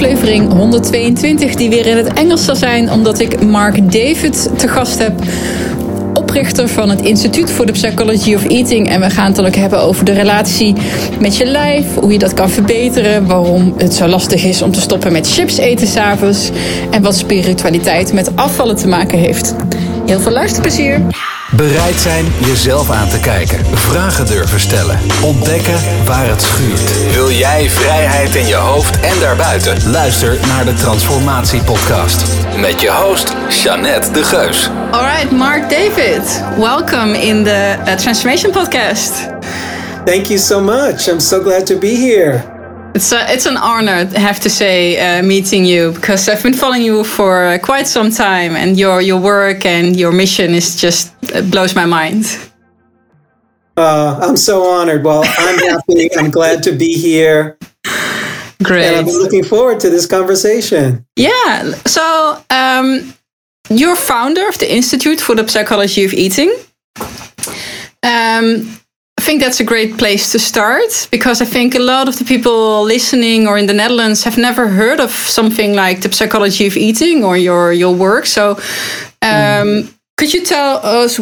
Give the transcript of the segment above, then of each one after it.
aflevering 122, die weer in het Engels zal zijn, omdat ik Mark David te gast heb. Oprichter van het Instituut voor de Psychology of Eating. En we gaan het ook hebben over de relatie met je lijf. Hoe je dat kan verbeteren. Waarom het zo lastig is om te stoppen met chips eten s'avonds. En wat spiritualiteit met afvallen te maken heeft. Heel veel luisterplezier. Bereid zijn jezelf aan te kijken. Vragen durven stellen. Ontdekken waar het schuurt. Wil jij vrijheid in je hoofd en daarbuiten? Luister naar de Transformatie Podcast. Met je host, Jeannette de Geus. Alright, Mark David. Welcome in the uh, Transformation Podcast. Thank you so much. I'm so glad to be here. It's a, it's an honor, I have to say, uh, meeting you because I've been following you for uh, quite some time, and your your work and your mission is just blows my mind. Uh, I'm so honored. Well, I'm happy. I'm glad to be here. Great. And I'm looking forward to this conversation. Yeah. So, um, you're founder of the Institute for the Psychology of Eating. Um, think that's a great place to start because I think a lot of the people listening or in the Netherlands have never heard of something like the psychology of eating or your your work. So, um, mm. could you tell us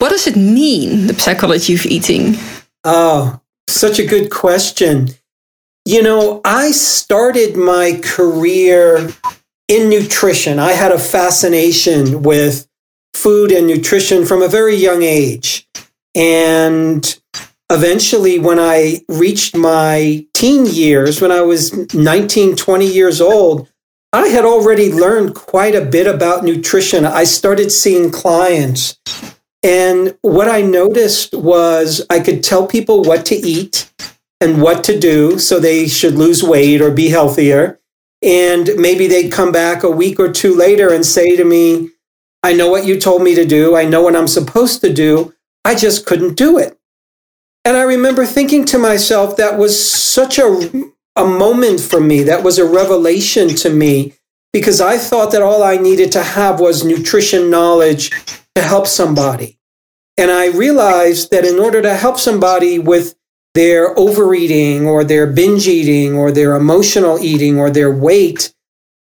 what does it mean, the psychology of eating? Oh, such a good question. You know, I started my career in nutrition. I had a fascination with food and nutrition from a very young age. And eventually, when I reached my teen years, when I was 19, 20 years old, I had already learned quite a bit about nutrition. I started seeing clients. And what I noticed was I could tell people what to eat and what to do so they should lose weight or be healthier. And maybe they'd come back a week or two later and say to me, I know what you told me to do. I know what I'm supposed to do. I just couldn't do it. And I remember thinking to myself, that was such a, a moment for me. That was a revelation to me because I thought that all I needed to have was nutrition knowledge to help somebody. And I realized that in order to help somebody with their overeating or their binge eating or their emotional eating or their weight,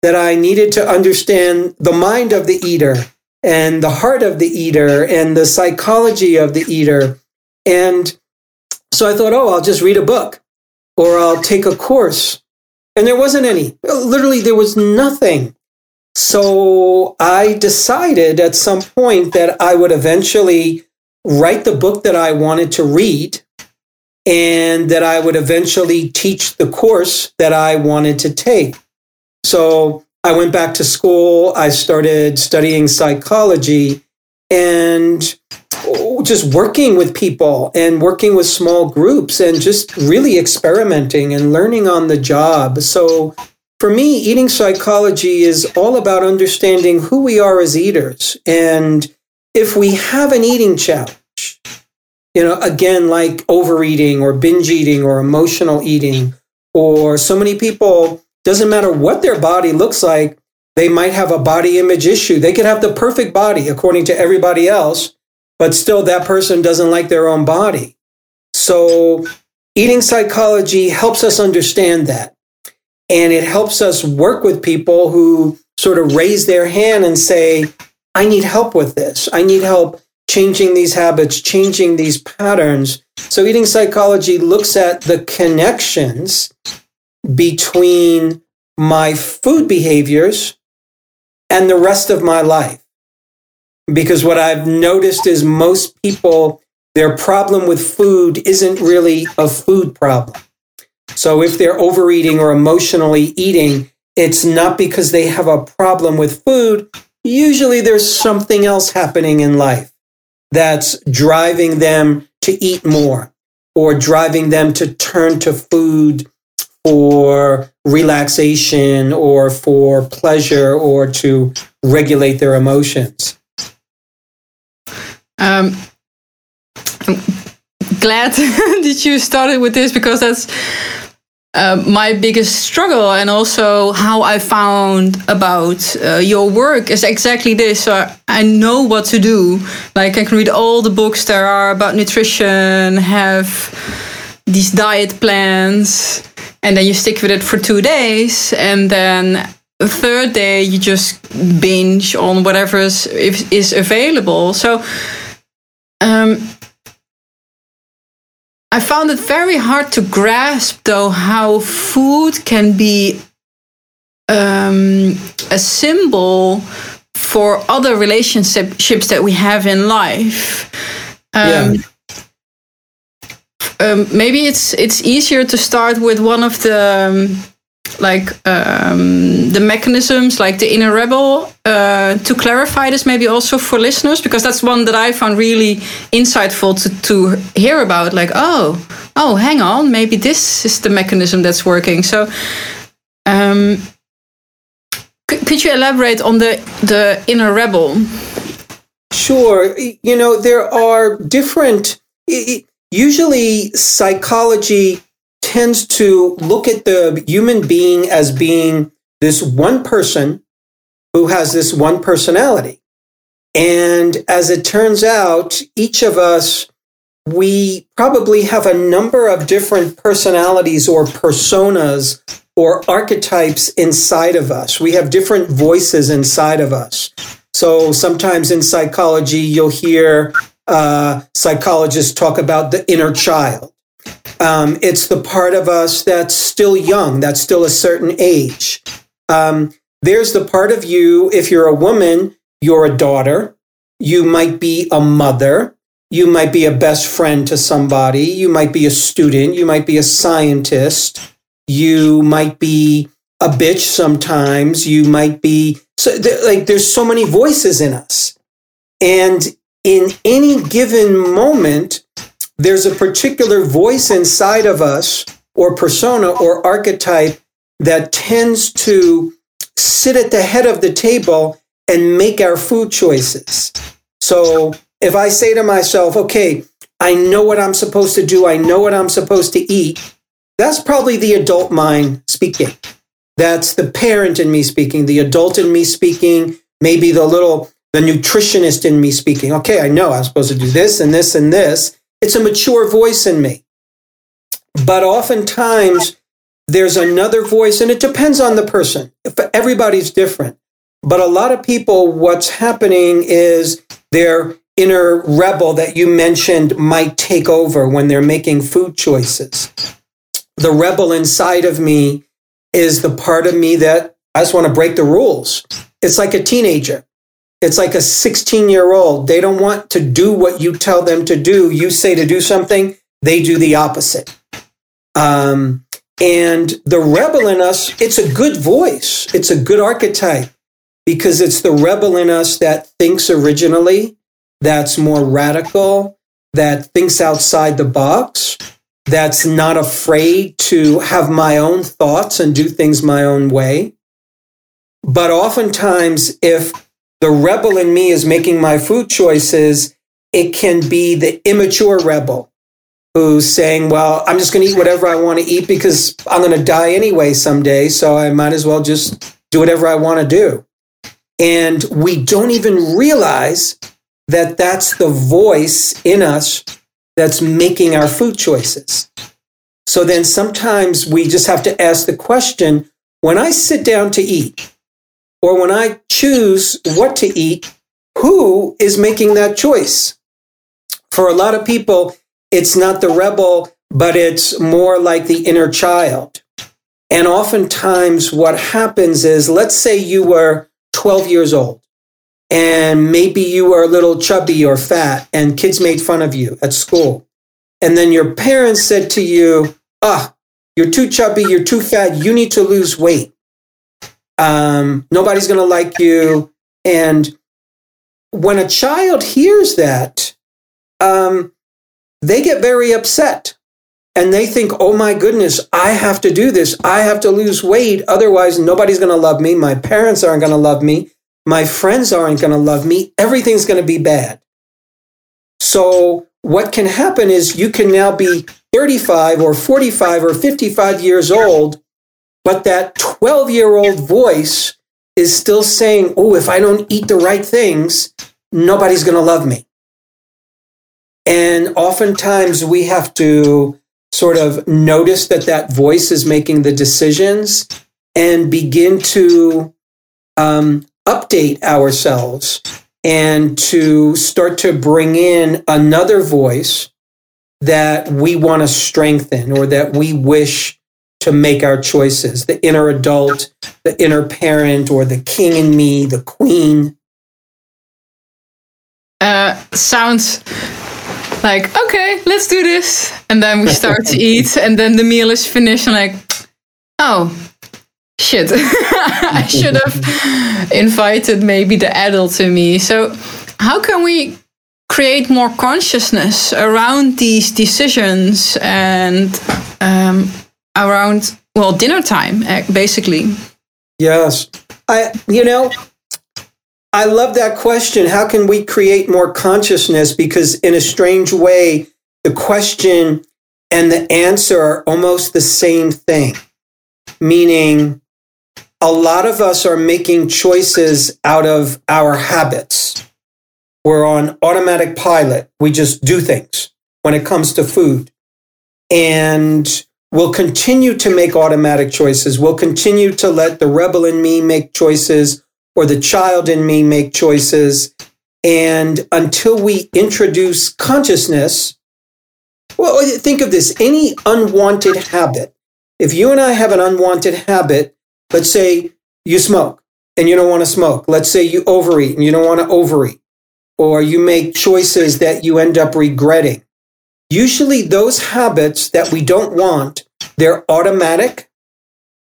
that I needed to understand the mind of the eater and the heart of the eater and the psychology of the eater. And so I thought, oh, I'll just read a book or I'll take a course. And there wasn't any. Literally, there was nothing. So I decided at some point that I would eventually write the book that I wanted to read and that I would eventually teach the course that I wanted to take. So I went back to school. I started studying psychology and just working with people and working with small groups and just really experimenting and learning on the job. So for me, eating psychology is all about understanding who we are as eaters. And if we have an eating challenge, you know, again, like overeating or binge eating or emotional eating, or so many people doesn't matter what their body looks like, they might have a body image issue. They could have the perfect body according to everybody else, but still that person doesn't like their own body. So eating psychology helps us understand that. And it helps us work with people who sort of raise their hand and say, I need help with this. I need help changing these habits, changing these patterns. So eating psychology looks at the connections between my food behaviors and the rest of my life. Because what I've noticed is most people, their problem with food isn't really a food problem. So if they're overeating or emotionally eating, it's not because they have a problem with food. Usually there's something else happening in life that's driving them to eat more or driving them to turn to food for relaxation or for pleasure or to regulate their emotions. Um, I'm glad that you started with this because that's uh, my biggest struggle and also how I found about uh, your work is exactly this. So I know what to do. Like I can read all the books there are about nutrition, have these diet plans, and then you stick with it for two days, and then the third day you just binge on whatever is, is available. So, um, I found it very hard to grasp, though, how food can be um, a symbol for other relationships that we have in life. Um, yeah. Um, maybe it's it's easier to start with one of the um, like um, the mechanisms, like the inner rebel, uh, to clarify this maybe also for listeners, because that's one that I found really insightful to, to hear about. Like, oh, oh, hang on, maybe this is the mechanism that's working. So, um, could, you elaborate on the the inner rebel? Sure. You know, there are different. Usually, psychology tends to look at the human being as being this one person who has this one personality. And as it turns out, each of us, we probably have a number of different personalities or personas or archetypes inside of us. We have different voices inside of us. So sometimes in psychology, you'll hear uh, psychologists talk about the inner child. Um, it's the part of us that's still young, that's still a certain age. Um, there's the part of you, if you're a woman, you're a daughter, you might be a mother, you might be a best friend to somebody, you might be a student, you might be a scientist, you might be a bitch sometimes, you might be so like there's so many voices in us. And in any given moment, there's a particular voice inside of us or persona or archetype that tends to sit at the head of the table and make our food choices. So if I say to myself, okay, I know what I'm supposed to do, I know what I'm supposed to eat, that's probably the adult mind speaking. That's the parent in me speaking, the adult in me speaking, maybe the little, the nutritionist in me speaking. Okay, I know I'm supposed to do this and this and this. It's a mature voice in me. But oftentimes there's another voice, and it depends on the person. Everybody's different. But a lot of people, what's happening is their inner rebel that you mentioned might take over when they're making food choices. The rebel inside of me is the part of me that I just want to break the rules. It's like a teenager. It's like a 16 year old. They don't want to do what you tell them to do. You say to do something, they do the opposite. Um, and the rebel in us, it's a good voice. It's a good archetype because it's the rebel in us that thinks originally, that's more radical, that thinks outside the box, that's not afraid to have my own thoughts and do things my own way. But oftentimes, if the rebel in me is making my food choices, it can be the immature rebel who's saying, Well, I'm just going to eat whatever I want to eat because I'm going to die anyway someday. So I might as well just do whatever I want to do. And we don't even realize that that's the voice in us that's making our food choices. So then sometimes we just have to ask the question when I sit down to eat, or when I choose what to eat, who is making that choice? For a lot of people, it's not the rebel, but it's more like the inner child. And oftentimes, what happens is let's say you were 12 years old, and maybe you were a little chubby or fat, and kids made fun of you at school. And then your parents said to you, Ah, you're too chubby, you're too fat, you need to lose weight um, nobody's going to like you. And when a child hears that, um, they get very upset and they think, oh my goodness, I have to do this. I have to lose weight. Otherwise, nobody's going to love me. My parents aren't going to love me. My friends aren't going to love me. Everything's going to be bad. So, what can happen is you can now be 35 or 45 or 55 years old but that 12 year old voice is still saying, oh, if I don't eat the right things, nobody's going to love me. And oftentimes we have to sort of notice that that voice is making the decisions and begin to um, update ourselves and to start to bring in another voice that we want to strengthen or that we wish to make our choices the inner adult, the inner parent, or the king in me, the queen. Uh, sounds like, okay, let's do this. And then we start to eat, and then the meal is finished, and like, oh, shit, I should have invited maybe the adult to me. So, how can we create more consciousness around these decisions and um, around well dinner time eh, basically. Yes. I you know i love that question. How can we create more consciousness? Because in a strange way the question and the answer are almost the same thing. Meaning a lot of us are making choices out of our habits. We're on automatic pilot. We just do things when it comes to food. And we'll continue to make automatic choices. We'll continue to let the rebel in me make choices or the child in me make choices. And until we introduce consciousness, well, think of this any unwanted habit. If you and I have an unwanted habit, let's say you smoke and you don't want to smoke. Let's say you overeat and you don't want to overeat or you make choices that you end up regretting. Usually those habits that we don't want, they're automatic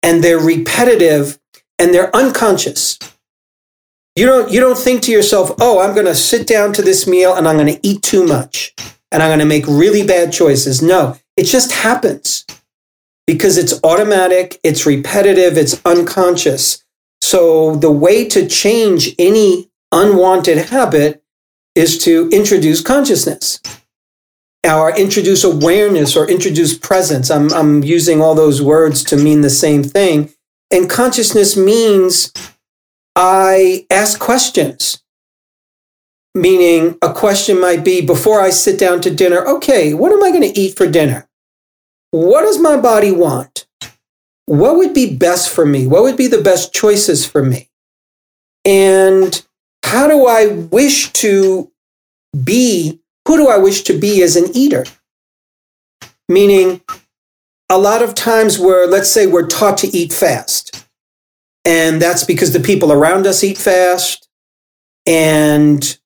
and they're repetitive and they're unconscious. You don't, you don't think to yourself, oh, I'm going to sit down to this meal and I'm going to eat too much and I'm going to make really bad choices. No, it just happens because it's automatic, it's repetitive, it's unconscious. So the way to change any unwanted habit is to introduce consciousness or introduce awareness or introduce presence. I'm, I'm using all those words to mean the same thing. And consciousness means I ask questions. Meaning, a question might be before I sit down to dinner, okay, what am I going to eat for dinner? What does my body want? What would be best for me? What would be the best choices for me? And how do I wish to be? Who do I wish to be as an eater? Meaning, a lot of times where, let's say, we're taught to eat fast. And that's because the people around us eat fast. And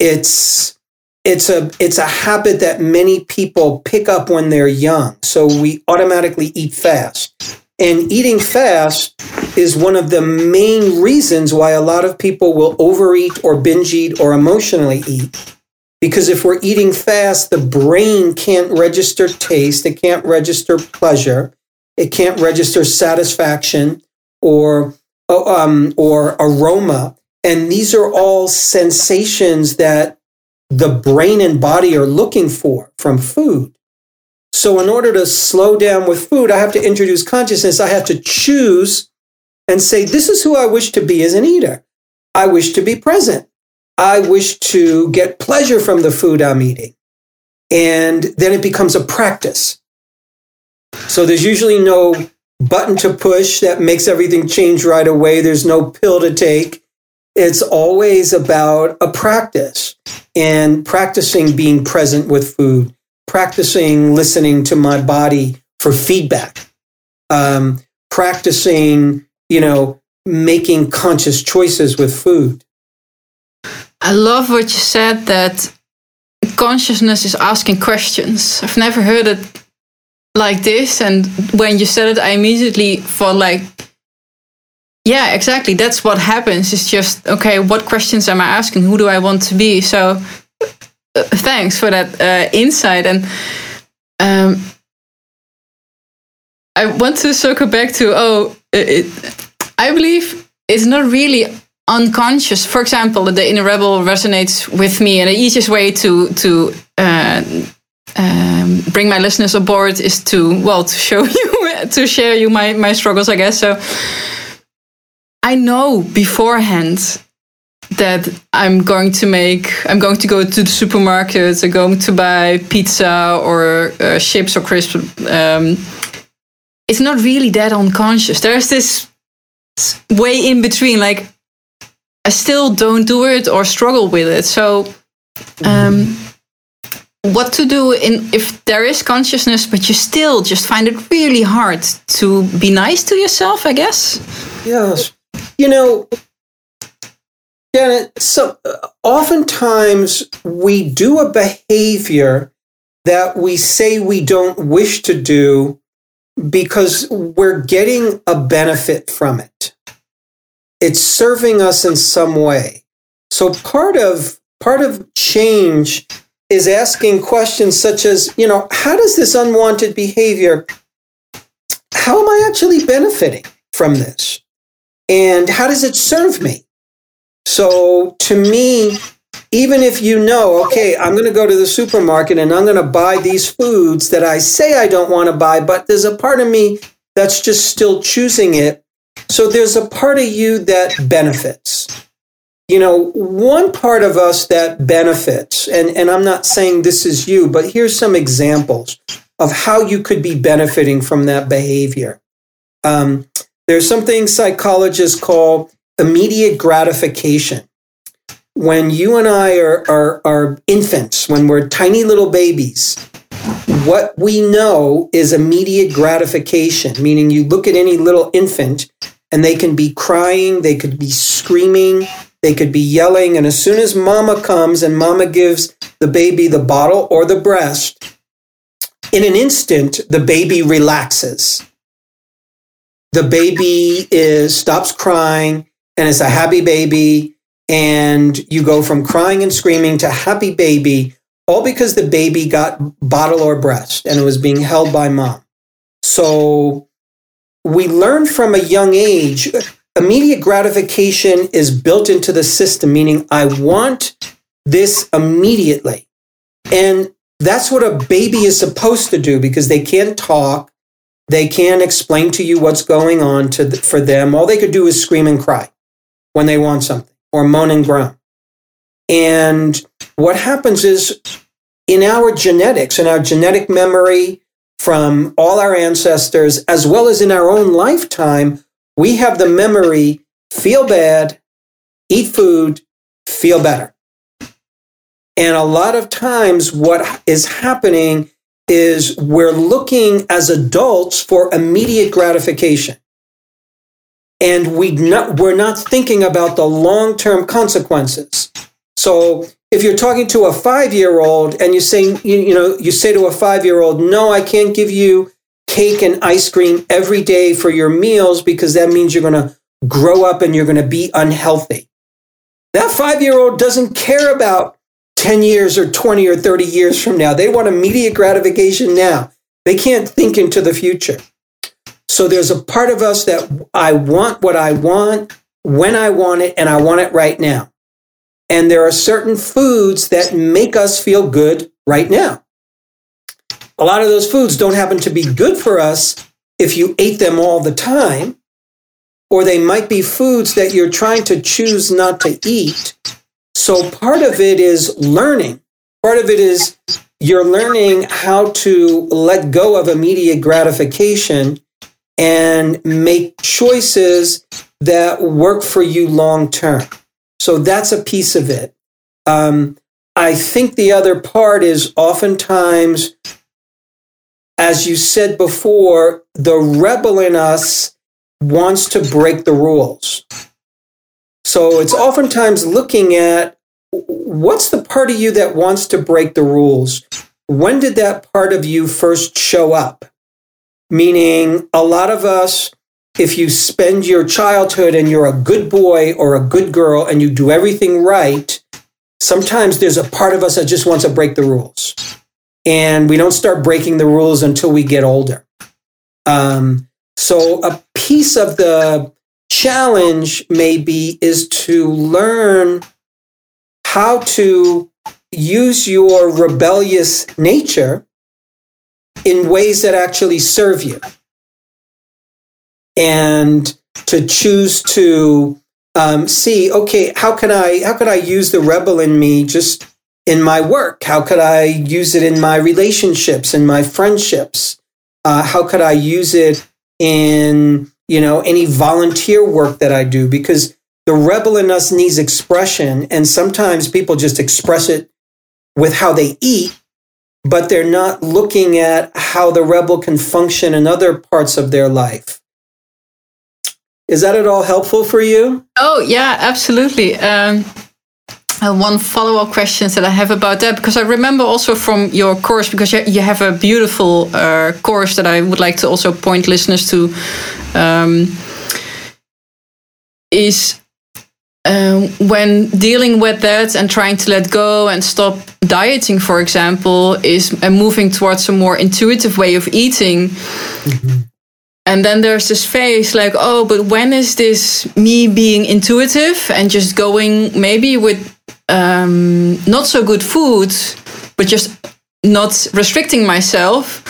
it's it's a it's a habit that many people pick up when they're young. So we automatically eat fast. And eating fast is one of the main reasons why a lot of people will overeat or binge eat or emotionally eat. Because if we're eating fast, the brain can't register taste, it can't register pleasure, it can't register satisfaction or um, or aroma, and these are all sensations that the brain and body are looking for from food. So, in order to slow down with food, I have to introduce consciousness. I have to choose and say, This is who I wish to be as an eater. I wish to be present. I wish to get pleasure from the food I'm eating. And then it becomes a practice. So, there's usually no button to push that makes everything change right away. There's no pill to take. It's always about a practice and practicing being present with food practicing listening to my body for feedback, um, practicing, you know, making conscious choices with food. I love what you said that consciousness is asking questions. I've never heard it like this. And when you said it, I immediately thought, like, yeah, exactly. That's what happens. It's just, okay, what questions am I asking? Who do I want to be? So thanks for that uh, insight. And um, I want to circle back to oh, it, I believe it's not really unconscious. For example, the inner rebel resonates with me, and the easiest way to to uh, um, bring my listeners aboard is to well to show you to share you my my struggles, I guess. So I know beforehand that I'm going to make, I'm going to go to the supermarket, I'm going to buy pizza or uh, chips or crisps. Um, it's not really that unconscious. There's this way in between, like I still don't do it or struggle with it. So, um, what to do in if there is consciousness, but you still just find it really hard to be nice to yourself? I guess. Yes, you know, Janet. So, uh, oftentimes we do a behavior that we say we don't wish to do because we're getting a benefit from it. It's serving us in some way. So part of part of change is asking questions such as, you know, how does this unwanted behavior how am I actually benefiting from this? And how does it serve me? So to me, even if you know, okay, I'm going to go to the supermarket and I'm going to buy these foods that I say I don't want to buy, but there's a part of me that's just still choosing it. So there's a part of you that benefits. You know, one part of us that benefits, and, and I'm not saying this is you, but here's some examples of how you could be benefiting from that behavior. Um, there's something psychologists call immediate gratification when you and I are, are, are infants, when we're tiny little babies, what we know is immediate gratification, meaning you look at any little infant and they can be crying, they could be screaming, they could be yelling. And as soon as mama comes and mama gives the baby the bottle or the breast, in an instant, the baby relaxes. The baby is stops crying and is a happy baby and you go from crying and screaming to happy baby, all because the baby got bottle or breast and it was being held by mom. So we learn from a young age, immediate gratification is built into the system, meaning I want this immediately. And that's what a baby is supposed to do because they can't talk. They can't explain to you what's going on to, for them. All they could do is scream and cry when they want something or moan and groan. And what happens is in our genetics, in our genetic memory from all our ancestors, as well as in our own lifetime, we have the memory feel bad, eat food, feel better. And a lot of times, what is happening is we're looking as adults for immediate gratification and we not, we're not thinking about the long term consequences. So if you're talking to a five year old and you say, you, you know, you say to a five year old, no, I can't give you cake and ice cream every day for your meals because that means you're going to grow up and you're going to be unhealthy. That five year old doesn't care about 10 years or 20 or 30 years from now. They want immediate gratification now. They can't think into the future. So there's a part of us that I want what I want when I want it and I want it right now. And there are certain foods that make us feel good right now. A lot of those foods don't happen to be good for us if you ate them all the time, or they might be foods that you're trying to choose not to eat. So part of it is learning. Part of it is you're learning how to let go of immediate gratification and make choices that work for you long term. So that's a piece of it. Um, I think the other part is oftentimes, as you said before, the rebel in us wants to break the rules. So it's oftentimes looking at what's the part of you that wants to break the rules? When did that part of you first show up? meaning a lot of us, if you spend your childhood and you're a good boy or a good girl and you do everything right, sometimes there's a part of us that just wants to break the rules. And we don't start breaking the rules until we get older. Um, so a piece of the challenge maybe is to learn how to use your rebellious nature in ways that actually serve you. And to choose to um, see, okay, how can I how could I use the rebel in me just in my work? How could I use it in my relationships, in my friendships? Uh, how could I use it in you know any volunteer work that I do? Because the rebel in us needs expression, and sometimes people just express it with how they eat, but they're not looking at how the rebel can function in other parts of their life. Is that at all helpful for you? Oh, yeah, absolutely. Um, uh, one follow up question that I have about that, because I remember also from your course, because you have a beautiful uh, course that I would like to also point listeners to, um, is um, when dealing with that and trying to let go and stop dieting, for example, is and moving towards a more intuitive way of eating. Mm-hmm. And then there's this phase like, oh, but when is this me being intuitive and just going maybe with um, not so good food, but just not restricting myself?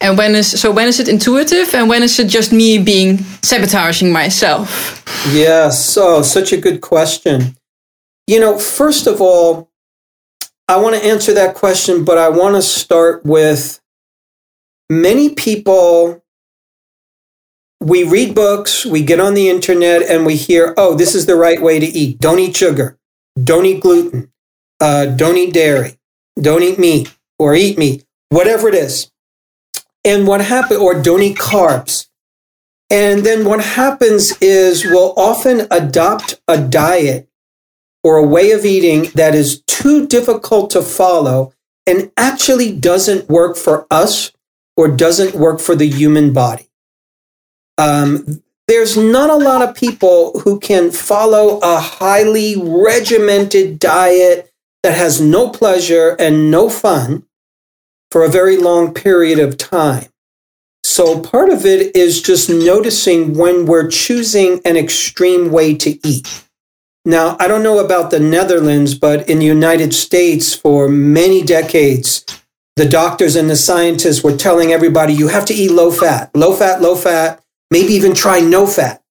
And when is so when is it intuitive and when is it just me being sabotaging myself? Yes, so such a good question. You know, first of all, I want to answer that question, but I want to start with many people we read books, we get on the internet, and we hear, oh, this is the right way to eat. Don't eat sugar. Don't eat gluten. Uh, don't eat dairy. Don't eat meat or eat meat, whatever it is. And what happens, or don't eat carbs. And then what happens is we'll often adopt a diet or a way of eating that is too difficult to follow and actually doesn't work for us or doesn't work for the human body. Um, there's not a lot of people who can follow a highly regimented diet that has no pleasure and no fun for a very long period of time. So part of it is just noticing when we're choosing an extreme way to eat. Now, I don't know about the Netherlands, but in the United States, for many decades, the doctors and the scientists were telling everybody you have to eat low fat, low fat, low fat maybe even try no fat.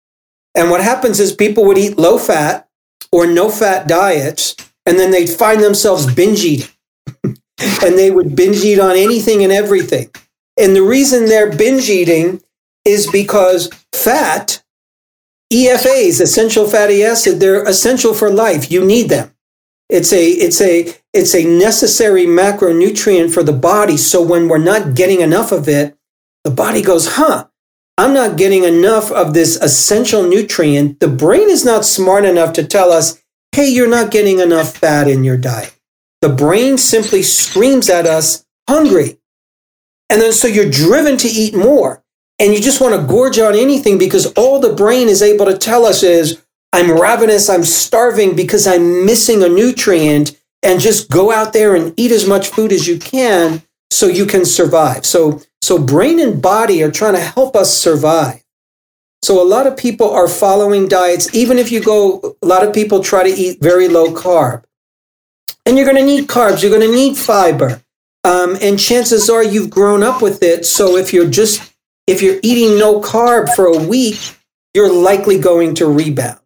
And what happens is people would eat low fat or no fat diets, and then they'd find themselves binge eating. and they would binge eat on anything and everything. And the reason they're binge eating is because fat, EFAs, essential fatty acid, they're essential for life. You need them. It's a it's a it's a necessary macronutrient for the body. So when we're not getting enough of it, the body goes, huh, I'm not getting enough of this essential nutrient. The brain is not smart enough to tell us, hey, you're not getting enough fat in your diet. The brain simply screams at us, hungry. And then so you're driven to eat more. And you just want to gorge on anything because all the brain is able to tell us is, I'm ravenous, I'm starving because I'm missing a nutrient. And just go out there and eat as much food as you can so you can survive. So so brain and body are trying to help us survive. So a lot of people are following diets, even if you go, a lot of people try to eat very low carb. And you're going to need carbs, you're going to need fiber. Um, and chances are you've grown up with it. So if you're just, if you're eating no carb for a week, you're likely going to rebound.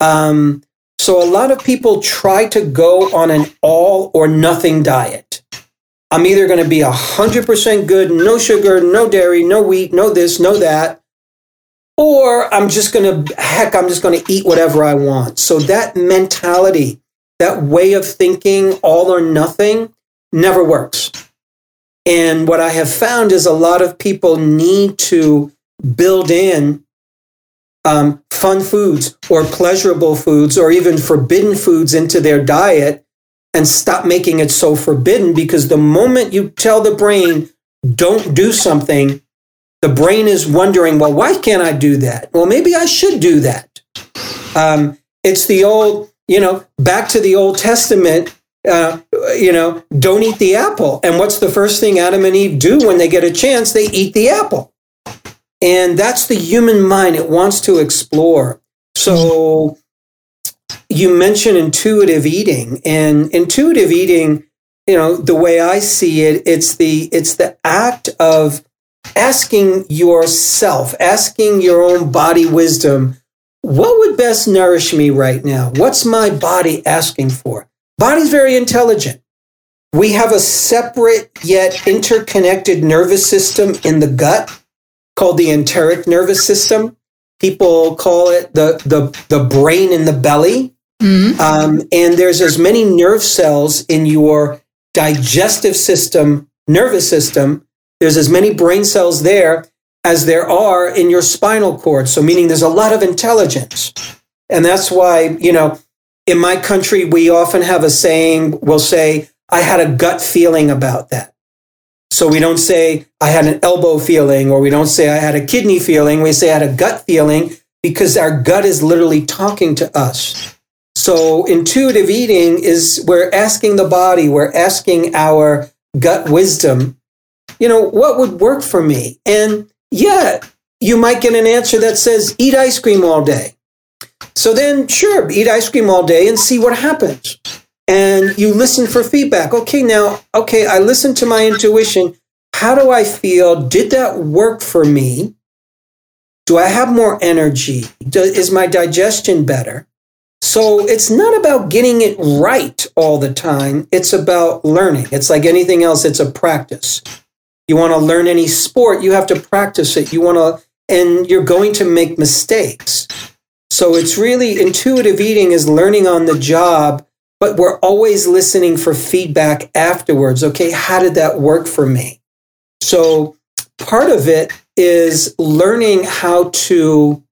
Um, so a lot of people try to go on an all or nothing diet. I'm either going to be 100% good, no sugar, no dairy, no wheat, no this, no that, or I'm just going to, heck, I'm just going to eat whatever I want. So that mentality, that way of thinking, all or nothing, never works. And what I have found is a lot of people need to build in um, fun foods or pleasurable foods or even forbidden foods into their diet and stop making it so forbidden because the moment you tell the brain, don't do something, the brain is wondering, well, why can't I do that? Well, maybe I should do that. Um, it's the old, you know, back to the Old Testament, uh, you know, don't eat the apple. And what's the first thing Adam and Eve do when they get a chance? They eat the apple. And that's the human mind. It wants to explore. So you mentioned intuitive eating and intuitive eating you know the way i see it it's the it's the act of asking yourself asking your own body wisdom what would best nourish me right now? What's my body asking for? Body's very intelligent. We have a separate yet interconnected nervous system in the gut called the enteric nervous system. People call it the, the, the brain in the belly. Mm-hmm. Um, and there's as many nerve cells in your digestive system, nervous system. There's as many brain cells there as there are in your spinal cord. So, meaning there's a lot of intelligence. And that's why, you know, in my country, we often have a saying, we'll say, I had a gut feeling about that. So we don't say, I had an elbow feeling, or we don't say, I had a kidney feeling. We say, I had a gut feeling because our gut is literally talking to us. So intuitive eating is we're asking the body, we're asking our gut wisdom, you know, what would work for me? And yeah, you might get an answer that says, eat ice cream all day. So then, sure, eat ice cream all day and see what happens. And you listen for feedback. Okay, now, okay, I listened to my intuition. How do I feel? Did that work for me? Do I have more energy? Is my digestion better? So it's not about getting it right all the time. It's about learning. It's like anything else, it's a practice. You want to learn any sport, you have to practice it. You want to, and you're going to make mistakes. So it's really intuitive eating is learning on the job, but we're always listening for feedback afterwards. Okay, how did that work for me? So part of it is learning how to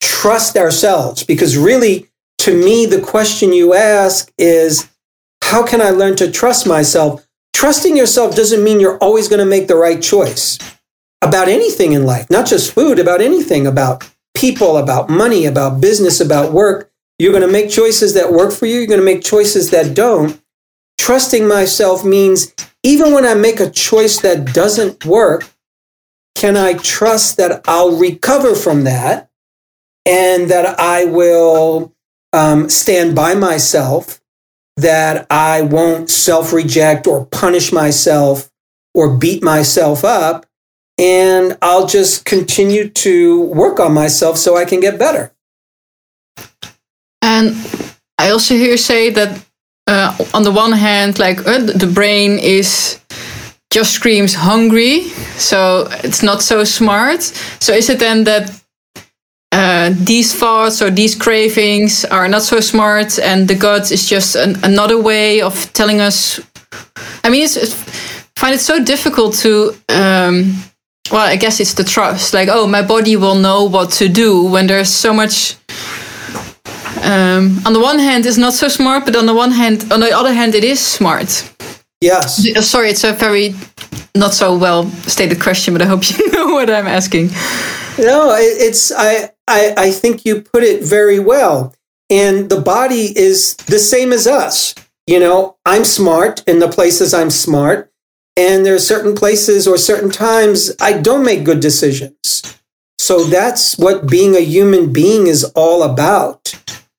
trust ourselves because really, to me, the question you ask is, how can I learn to trust myself? Trusting yourself doesn't mean you're always going to make the right choice about anything in life, not just food, about anything, about people, about money, about business, about work. You're going to make choices that work for you. You're going to make choices that don't. Trusting myself means even when I make a choice that doesn't work, can I trust that I'll recover from that and that I will um, stand by myself that I won't self reject or punish myself or beat myself up. And I'll just continue to work on myself so I can get better. And I also hear say that uh, on the one hand, like uh, the brain is just screams hungry, so it's not so smart. So is it then that uh, these thoughts or these cravings are not so smart, and the gut is just an, another way of telling us. I mean, it's, it's find it so difficult to. Um, well, I guess it's the trust. Like, oh, my body will know what to do when there's so much. Um, on the one hand, it's not so smart, but on the one hand, on the other hand, it is smart. Yes. Uh, sorry, it's a very not so well stated question, but I hope you know what I'm asking. No, it's I, I I think you put it very well. And the body is the same as us. You know, I'm smart in the places I'm smart, and there are certain places or certain times I don't make good decisions. So that's what being a human being is all about.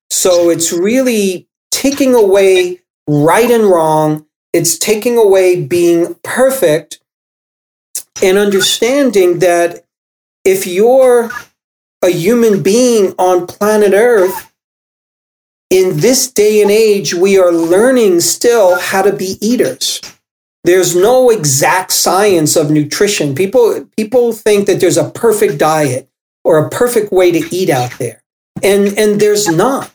So it's really taking away right and wrong. It's taking away being perfect and understanding that if you're a human being on planet Earth, in this day and age, we are learning still how to be eaters. There's no exact science of nutrition. People, people think that there's a perfect diet or a perfect way to eat out there. And, and there's not.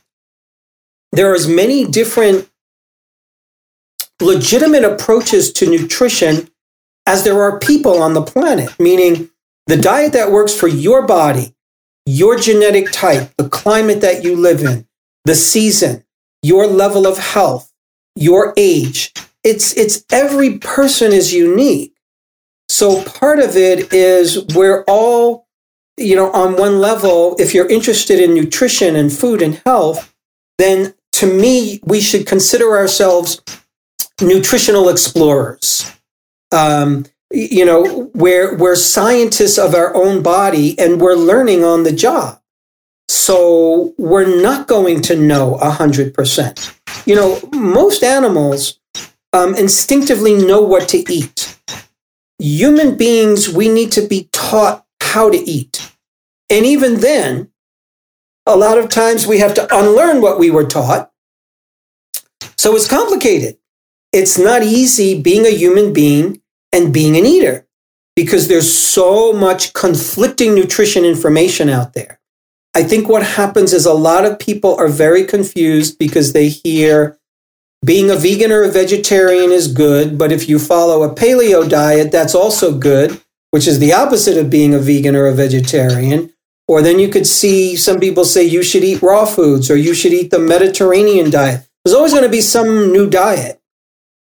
There are as many different legitimate approaches to nutrition as there are people on the planet, meaning the diet that works for your body, your genetic type, the climate that you live in, the season, your level of health, your age. It's, it's every person is unique. So part of it is we're all, you know, on one level, if you're interested in nutrition and food and health, then to me, we should consider ourselves nutritional explorers. Um, you know, we're, we're scientists of our own body and we're learning on the job. So we're not going to know 100%. You know, most animals um, instinctively know what to eat. Human beings, we need to be taught how to eat. And even then, a lot of times we have to unlearn what we were taught. So it's complicated. It's not easy being a human being and being an eater because there's so much conflicting nutrition information out there. I think what happens is a lot of people are very confused because they hear being a vegan or a vegetarian is good, but if you follow a paleo diet, that's also good, which is the opposite of being a vegan or a vegetarian. Or then you could see some people say you should eat raw foods or you should eat the Mediterranean diet. There's always going to be some new diet.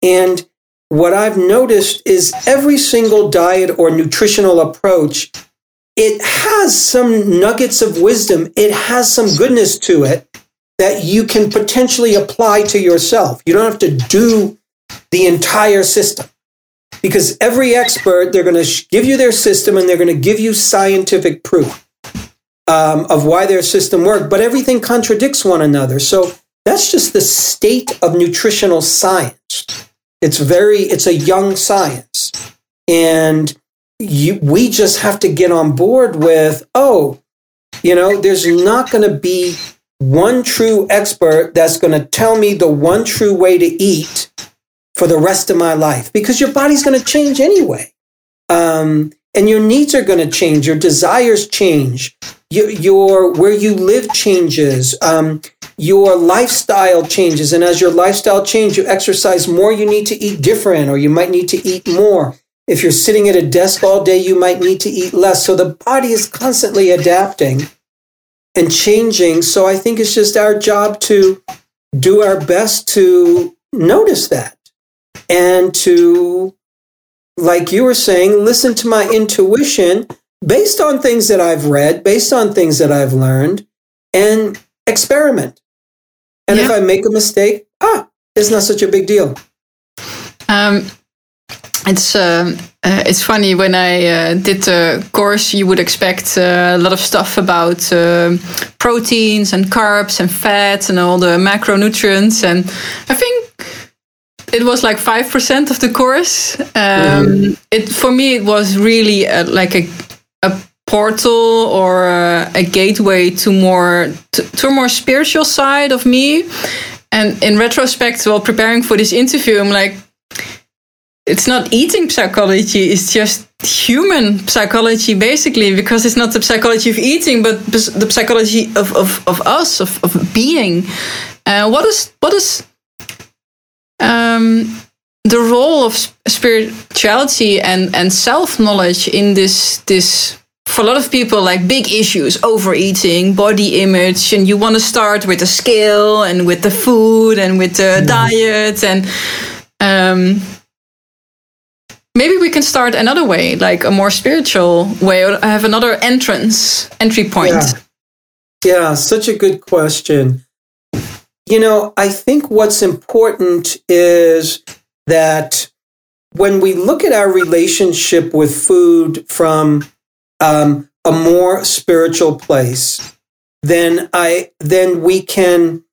And what I've noticed is every single diet or nutritional approach, it has some nuggets of wisdom. It has some goodness to it that you can potentially apply to yourself. You don't have to do the entire system because every expert, they're going to give you their system and they're going to give you scientific proof um, of why their system worked, but everything contradicts one another. So that's just the state of nutritional science. It's very, it's a young science. And you, we just have to get on board with, oh, you know, there's not going to be one true expert that's going to tell me the one true way to eat for the rest of my life because your body's going to change anyway. Um, and your needs are going to change, your desires change, your, your where you live changes, um, your lifestyle changes, and as your lifestyle changes, you exercise more, you need to eat different, or you might need to eat more. If you're sitting at a desk all day, you might need to eat less. So the body is constantly adapting and changing. So I think it's just our job to do our best to notice that and to like you were saying, listen to my intuition based on things that I've read, based on things that I've learned, and experiment. And yeah. if I make a mistake, ah, it's not such a big deal. Um, it's uh, uh, it's funny when I uh, did the course, you would expect uh, a lot of stuff about uh, proteins and carbs and fats and all the macronutrients, and I think it was like five percent of the course. Um, mm. It for me it was really a, like a a portal or a, gateway to more to, to, a more spiritual side of me. And in retrospect, while preparing for this interview, I'm like, it's not eating psychology; it's just human psychology, basically, because it's not the psychology of eating, but the psychology of of, of us, of, of being. Uh, what is what is um, the role of spirituality and, and self knowledge in this this for a lot of people like big issues overeating body image and you want to start with the scale and with the food and with the mm. diet and um, maybe we can start another way like a more spiritual way or have another entrance entry point. Yeah, yeah such a good question. You know, I think what's important is that when we look at our relationship with food from um, a more spiritual place, then I then we can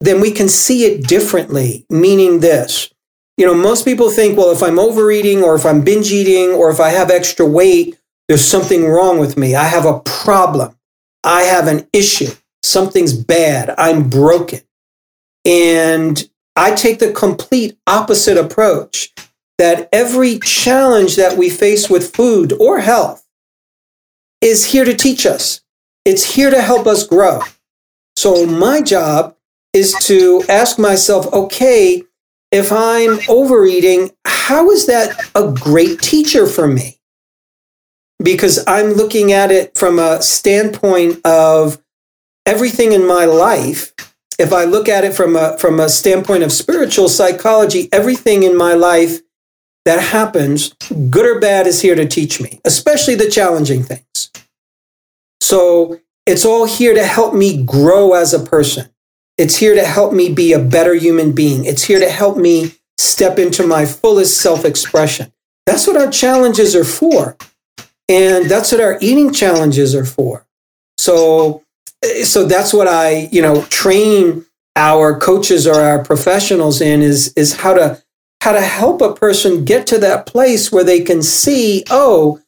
then we can see it differently. Meaning this, you know, most people think, well, if I'm overeating or if I'm binge eating or if I have extra weight, there's something wrong with me. I have a problem. I have an issue something's bad, I'm broken. And I take the complete opposite approach that every challenge that we face with food or health is here to teach us. It's here to help us grow. So my job is to ask myself, okay, if I'm overeating, how is that a great teacher for me? Because I'm looking at it from a standpoint of everything in my life, if I look at it from a, from a standpoint of spiritual psychology, everything in my life that happens, good or bad, is here to teach me, especially the challenging things. So it's all here to help me grow as a person. It's here to help me be a better human being. It's here to help me step into my fullest self expression. That's what our challenges are for. And that's what our eating challenges are for. So so that's what I, you know, train our coaches or our professionals in is is how to how to help a person get to that place where they can see, oh,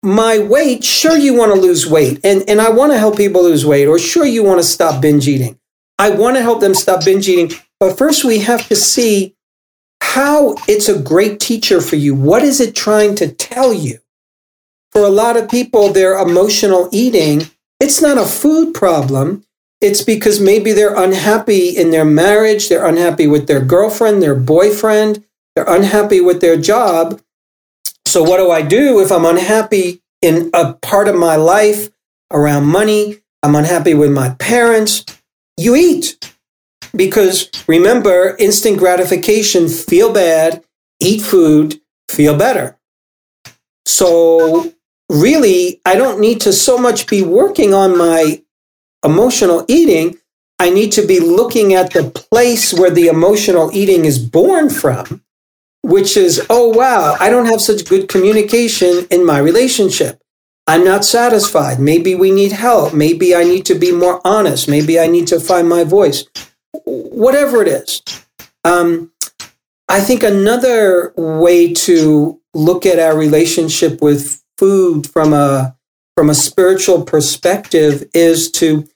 my weight, sure you want to lose weight and, and I want to help people lose weight, or sure you want to stop binge eating. I want to help them stop binge eating. But first we have to see how it's a great teacher for you. What is it trying to tell you? For a lot of people, their emotional eating, it's not a food problem. It's because maybe they're unhappy in their marriage, they're unhappy with their girlfriend, their boyfriend, they're unhappy with their job. So, what do I do if I'm unhappy in a part of my life around money? I'm unhappy with my parents. You eat. Because remember, instant gratification, feel bad, eat food, feel better. So, really, I don't need to so much be working on my emotional eating. I need to be looking at the place where the emotional eating is born from, which is, oh, wow, I don't have such good communication in my relationship. I'm not satisfied. Maybe we need help. Maybe I need to be more honest. Maybe I need to find my voice whatever it is. Um, I think another way to look at our relationship with food from a from a spiritual perspective is to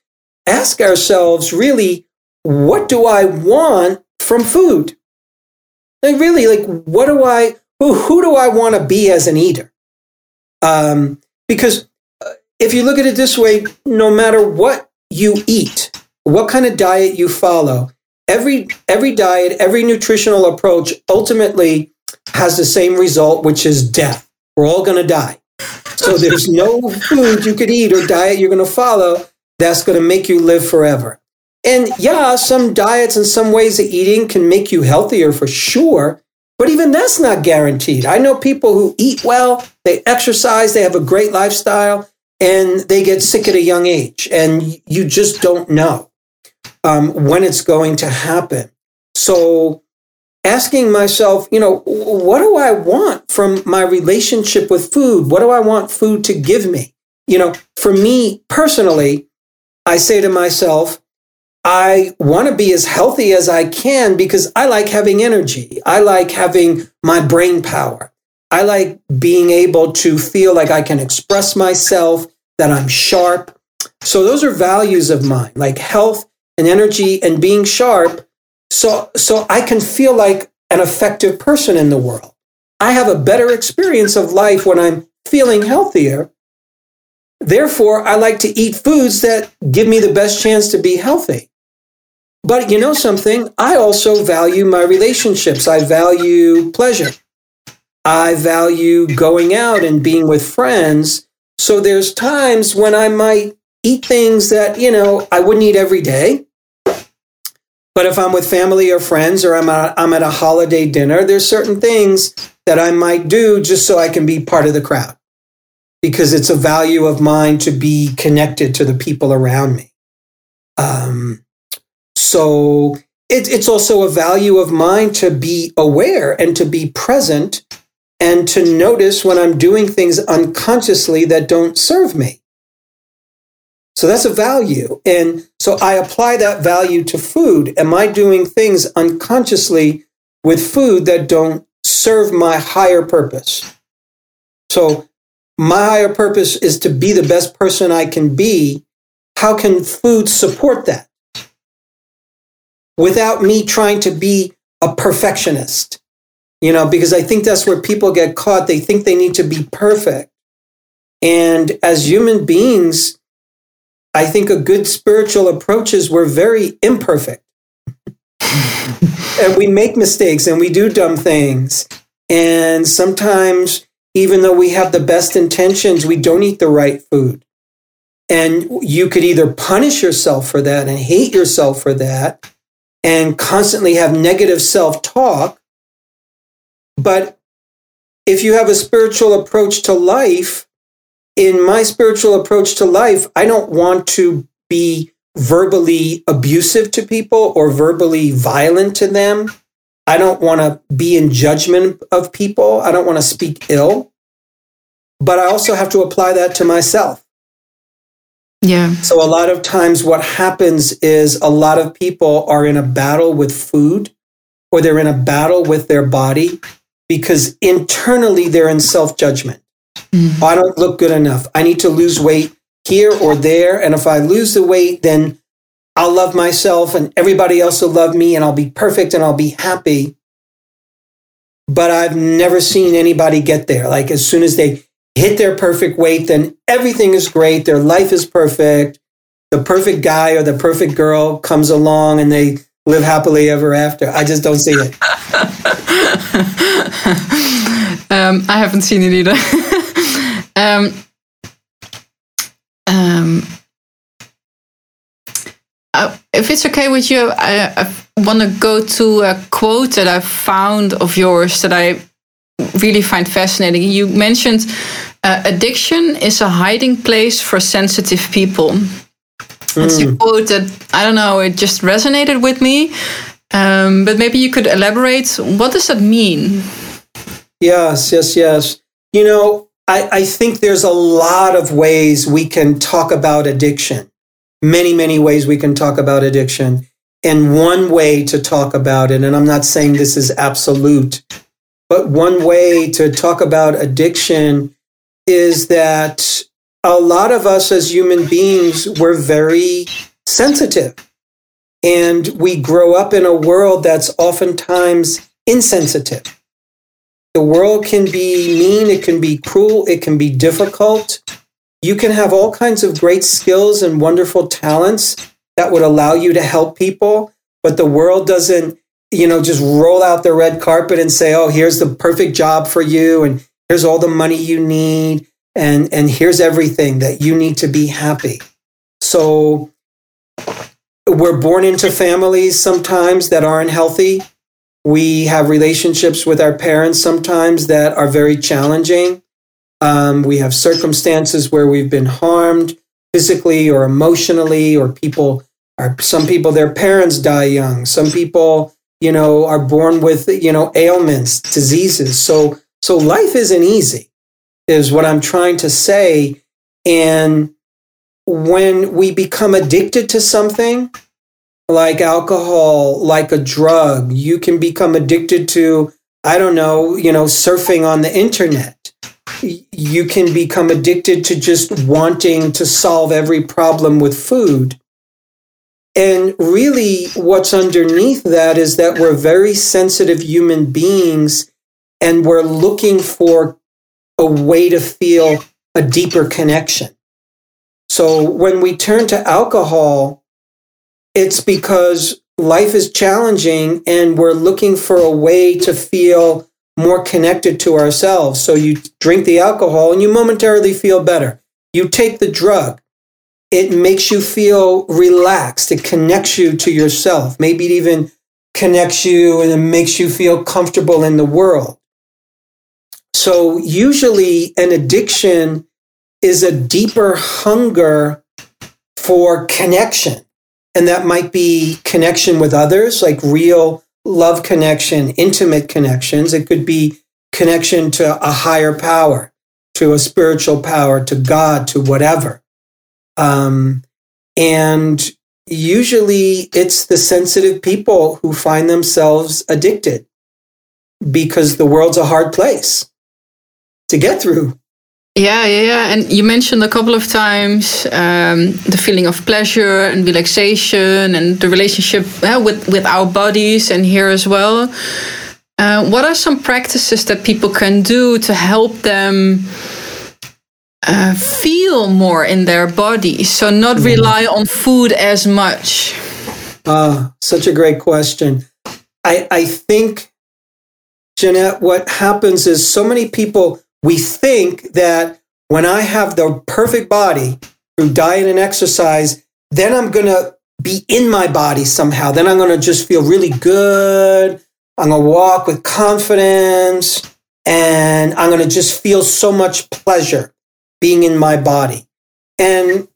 ask ourselves really what do I want from food? Like really like what do I who, who do I want to be as an eater? Um, because uh, if you look at it this way, no matter what you eat, what kind of diet you follow, every every diet, every nutritional approach ultimately has the same result, which is death. We're all going to die. So there's no food you could eat or diet you're going to follow that's going to make you live forever. And yeah, some diets and some ways of eating can make you healthier for sure, but even that's not guaranteed. I know people who eat well, they exercise, they have a great lifestyle, and they get sick at a young age, and you just don't know um, when it's going to happen. So asking myself, you know, what do I want from my relationship with food? What do I want food to give me? You know, for me personally, I say to myself, I want to be as healthy as I can because I like having energy. I like having my brain power. I like being able to feel like I can express myself, that I'm sharp. So those are values of mine, like health and energy and being sharp so so I can feel like an effective person in the world. I have a better experience of life when I'm feeling healthier. Therefore, I like to eat foods that give me the best chance to be healthy. But you know something? I also value my relationships. I value pleasure. I value going out and being with friends. So there's times when I might eat things that, you know, I wouldn't eat every day. But if I'm with family or friends or I'm at, I'm at a holiday dinner, there's certain things that I might do just so I can be part of the crowd because it's a value of mine to be connected to the people around me. Um, so it, it's also a value of mine to be aware and to be present and to notice when I'm doing things unconsciously that don't serve me. So that's a value. And so I apply that value to food. Am I doing things unconsciously with food that don't serve my higher purpose? So my higher purpose is to be the best person I can be. How can food support that? Without me trying to be a perfectionist, you know, because I think that's where people get caught. They think they need to be perfect. And as human beings, I think a good spiritual approach is we're very imperfect. and we make mistakes and we do dumb things. And sometimes, even though we have the best intentions, we don't eat the right food. And you could either punish yourself for that and hate yourself for that and constantly have negative self talk. But if you have a spiritual approach to life, in my spiritual approach to life, I don't want to be verbally abusive to people or verbally violent to them. I don't want to be in judgment of people. I don't want to speak ill. But I also have to apply that to myself. Yeah. So a lot of times what happens is a lot of people are in a battle with food or they're in a battle with their body because internally they're in self judgment. Mm. I don't look good enough. I need to lose weight here or there. And if I lose the weight, then I'll love myself and everybody else will love me and I'll be perfect and I'll be happy. But I've never seen anybody get there. Like as soon as they hit their perfect weight, then everything is great. Their life is perfect. The perfect guy or the perfect girl comes along and they live happily ever after. I just don't see it. um, I haven't seen it either. um, um, uh, if it's okay with you, I, I want to go to a quote that I found of yours that I really find fascinating. You mentioned uh, addiction is a hiding place for sensitive people. Mm. It's a hmm. quote that I don't know, it just resonated with me. Um, but maybe you could elaborate. What does that mean? Yes, yes, yes. You know, I, I think there's a lot of ways we can talk about addiction many, many ways we can talk about addiction. And one way to talk about it, and I'm not saying this is absolute, but one way to talk about addiction is that a lot of us as human beings, we're very sensitive. And we grow up in a world that's oftentimes insensitive. The world can be mean, it can be cruel, it can be difficult you can have all kinds of great skills and wonderful talents that would allow you to help people, but the world doesn't, you know, just roll out the red carpet and say, "Oh, here's the perfect job for you and here's all the money you need and and here's everything that you need to be happy." So we're born into families sometimes that aren't healthy. We have relationships with our parents sometimes that are very challenging. Um, we have circumstances where we've been harmed physically or emotionally, or people are, some people, their parents die young. Some people, you know, are born with, you know, ailments, diseases. So, so life isn't easy, is what I'm trying to say. And when we become addicted to something, like alcohol, like a drug, you can become addicted to, I don't know, you know, surfing on the internet you can become addicted to just wanting to solve every problem with food. And really, what's underneath that is that we're very sensitive human beings and we're looking for a way to feel a deeper connection. So when we turn to alcohol, it's because life is challenging and we're looking for a way to feel more connected to ourselves. So you drink the alcohol and you momentarily feel better. You take the drug, it makes you feel relaxed. It connects you to yourself. Maybe it even connects you and it makes you feel comfortable in the world. So usually an addiction is a deeper hunger for connection. And that might be connection with others, like real love connection, intimate connections. It could be connection to a higher power, to a spiritual power, to God, to whatever. Um, and usually it's the sensitive people who find themselves addicted because the world's a hard place to get through. Yeah, yeah, yeah. And you mentioned a couple of times um, the feeling of pleasure and relaxation and the relationship with, with our bodies and here as well. Uh, what are some practices that people can do to help them uh, feel more in their body, So, not mm-hmm. rely on food as much? Ah, such a great question. I, I think, Jeanette, what happens is so many people we think that when I have the perfect body through diet and exercise, then I'm going to be in my body somehow. Then I'm going to just feel really good. I'm going to walk with confidence and I'm going to just feel so much pleasure being in my body. And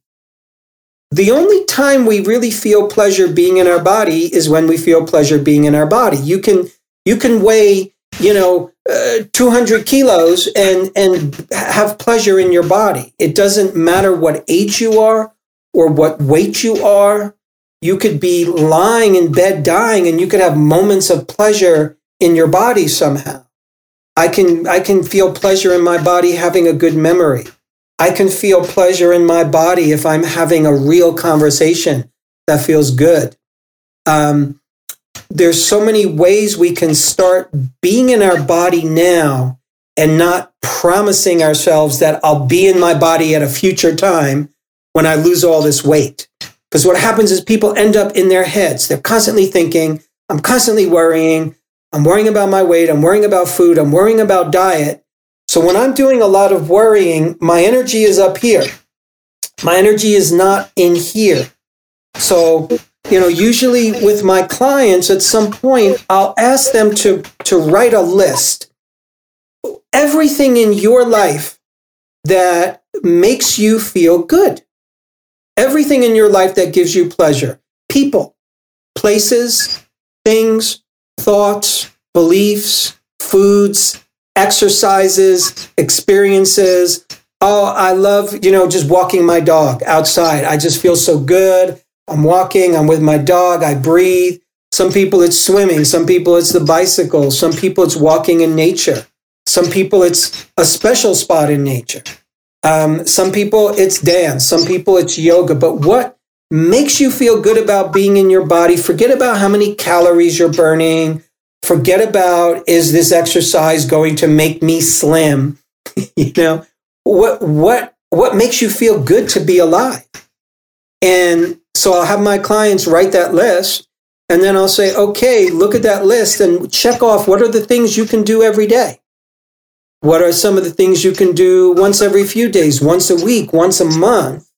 the only time we really feel pleasure being in our body is when we feel pleasure being in our body. You can you can weigh you know, uh, 200 kilos and, and have pleasure in your body. It doesn't matter what age you are or what weight you are. You could be lying in bed dying and you could have moments of pleasure in your body somehow. I can I can feel pleasure in my body having a good memory. I can feel pleasure in my body if I'm having a real conversation that feels good. Um, there's so many ways we can start being in our body now and not promising ourselves that I'll be in my body at a future time when I lose all this weight. Because what happens is people end up in their heads. They're constantly thinking, I'm constantly worrying. I'm worrying about my weight. I'm worrying about food. I'm worrying about diet. So when I'm doing a lot of worrying, my energy is up here. My energy is not in here. So, you know, usually with my clients at some point, I'll ask them to, to write a list. Everything in your life that makes you feel good. Everything in your life that gives you pleasure. People, places, things, thoughts, beliefs, foods, exercises, experiences. Oh, I love, you know, just walking my dog outside. I just feel so good. I'm walking, I'm with my dog, I breathe. Some people it's swimming, some people it's the bicycle, some people it's walking in nature. Some people it's a special spot in nature. Um, some people it's dance, some people it's yoga. But what makes you feel good about being in your body? Forget about how many calories you're burning, forget about is this exercise going to make me slim? You know what what what makes you feel good to be alive? And so i'll have my clients write that list and then i'll say okay look at that list and check off what are the things you can do every day. What are some of the things you can do once every few days once a week once a month?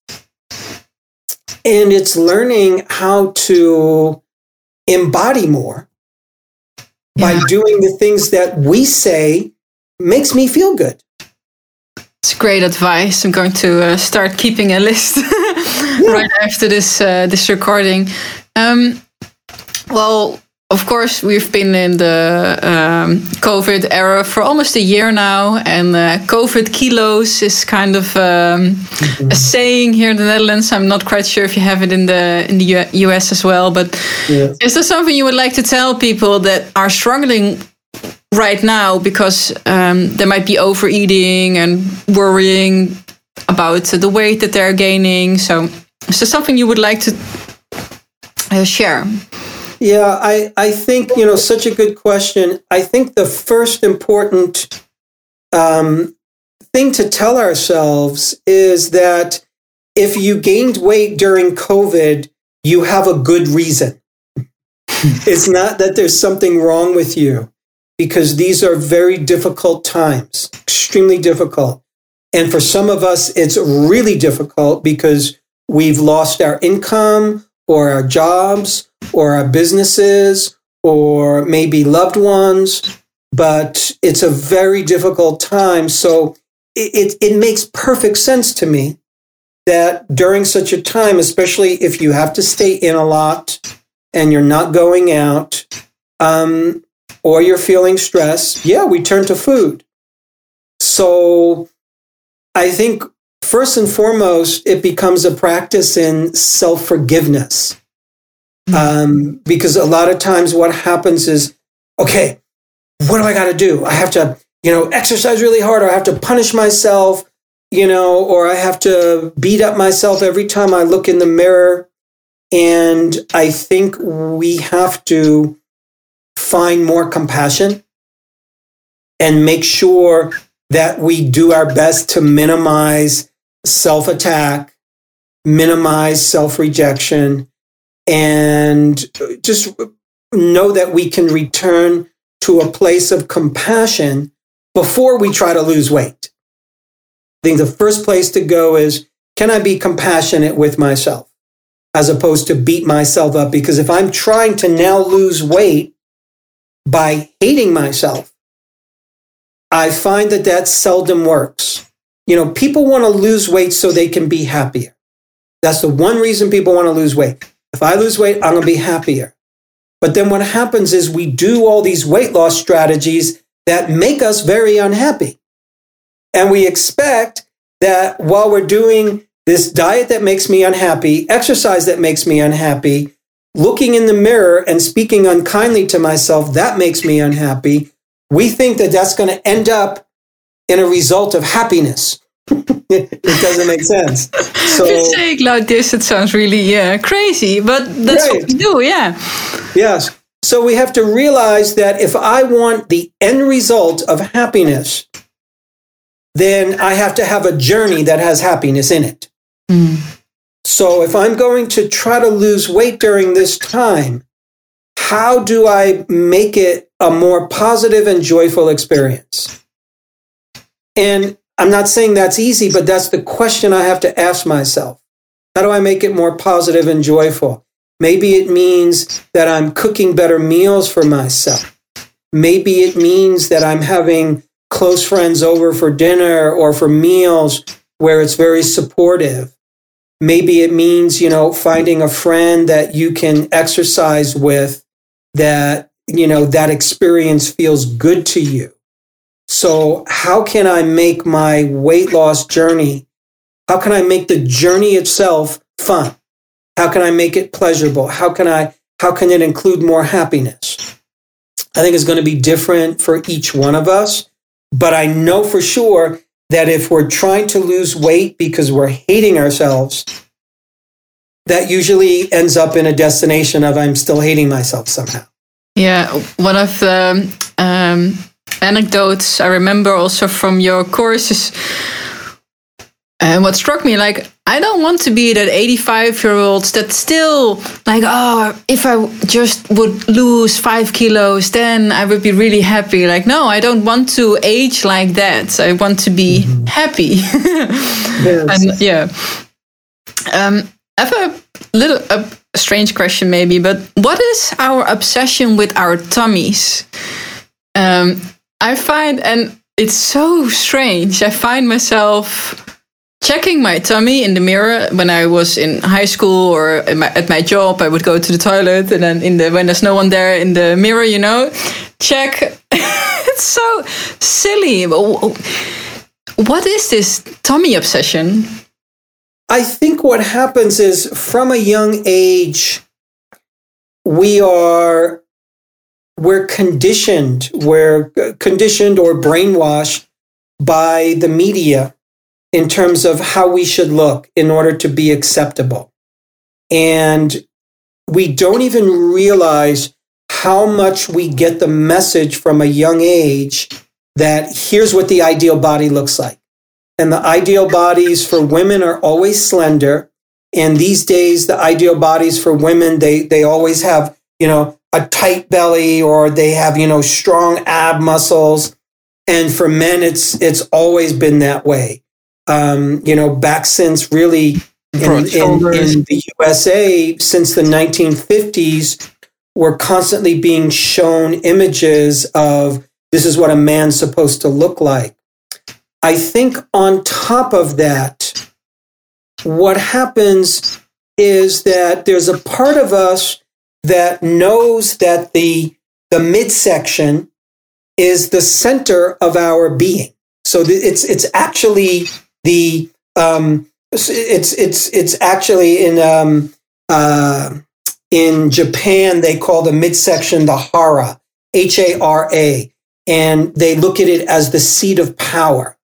And it's learning how to embody more by doing the things that we say makes me feel good. It's great advice. I'm going to uh, start keeping a list yeah. right after this uh, this recording. Um, well, of course, we've been in the um, COVID era for almost a year now, and uh, COVID kilos is kind of um, a saying here in the Netherlands. I'm not quite sure if you have it in the in the US as well, but yes. is there something you would like to tell people that are struggling right now because um, they might be overeating and worrying about the weight that they're gaining? So, is there something you would like to uh, share? Yeah, I, I think, you know, such a good question. I think the first important um, thing to tell ourselves is that if you gained weight during COVID, you have a good reason. it's not that there's something wrong with you because these are very difficult times, extremely difficult. And for some of us, it's really difficult because we've lost our income or our jobs or our businesses or maybe loved ones, but it's a very difficult time. So it, it, it makes perfect sense to me that during such a time, especially if you have to stay in a lot and you're not going out, um, or you're feeling stress, yeah, we turn to food. So I think first and foremost, it becomes a practice in self forgiveness. Um, because a lot of times what happens is, okay, what do I got to do? I have to, you know, exercise really hard, or I have to punish myself, you know, or I have to beat up myself every time I look in the mirror. And I think we have to find more compassion and make sure that we do our best to minimize self attack, minimize self rejection, and just know that we can return to a place of compassion before we try to lose weight. I think the first place to go is can I be compassionate with myself as opposed to beat myself up? Because if I'm trying to now lose weight by hating myself, I find that that seldom works. You know, people want to lose weight so they can be happier. That's the one reason people want to lose weight. If I lose weight, I'm going to be happier. But then what happens is we do all these weight loss strategies that make us very unhappy. And we expect that while we're doing this diet that makes me unhappy, exercise that makes me unhappy, looking in the mirror and speaking unkindly to myself, that makes me unhappy. we think that that's going to end up in a result of happiness. It doesn't make sense. So saying like this, it sounds really yeah crazy, but that's right. what we do, yeah. Yes. So we have to realize that if I want the end result of happiness, then I have to have a journey that has happiness in it. Mm. So if I'm going to try to lose weight during this time, how do I make it a more positive and joyful experience? And I'm not saying that's easy, but that's the question I have to ask myself. How do I make it more positive and joyful? Maybe it means that I'm cooking better meals for myself. Maybe it means that I'm having close friends over for dinner or for meals where it's very supportive. Maybe it means, you know, finding a friend that you can exercise with that, you know, that experience feels good to you. So, how can I make my weight loss journey? How can I make the journey itself fun? How can I make it pleasurable? How can I how can it include more happiness? I think it's going to be different for each one of us, but I know for sure that if we're trying to lose weight because we're hating ourselves, that usually ends up in a destination of I'm still hating myself somehow. Yeah, one of the um, anecdotes I remember also from your courses. And what struck me, like, I don't want to be that 85 year old that still, like, oh, if I just would lose five kilos, then I would be really happy. Like, no, I don't want to age like that. I want to be mm-hmm. happy. yes. And yeah. Um, I have a little a strange question, maybe, but what is our obsession with our tummies? Um, I find, and it's so strange, I find myself checking my tummy in the mirror when I was in high school or my, at my job. I would go to the toilet and then in the when there's no one there in the mirror, you know, check. it's so silly. What is this tummy obsession? I think what happens is from a young age, we are we're conditioned, we're conditioned or brainwashed by the media in terms of how we should look in order to be acceptable. And we don't even realize how much we get the message from a young age that here's what the ideal body looks like. And the ideal bodies for women are always slender. And these days, the ideal bodies for women, they, they always have, you know, a tight belly or they have, you know, strong ab muscles. And for men, it's, it's always been that way. Um, you know, back since really in, in, in the USA, since the 1950s, we're constantly being shown images of this is what a man's supposed to look like. I think on top of that, what happens is that there's a part of us that knows that the the midsection is the center of our being. So it's it's actually the um, it's it's it's actually in um, uh, in Japan they call the midsection the hara H A R A, and they look at it as the seat of power.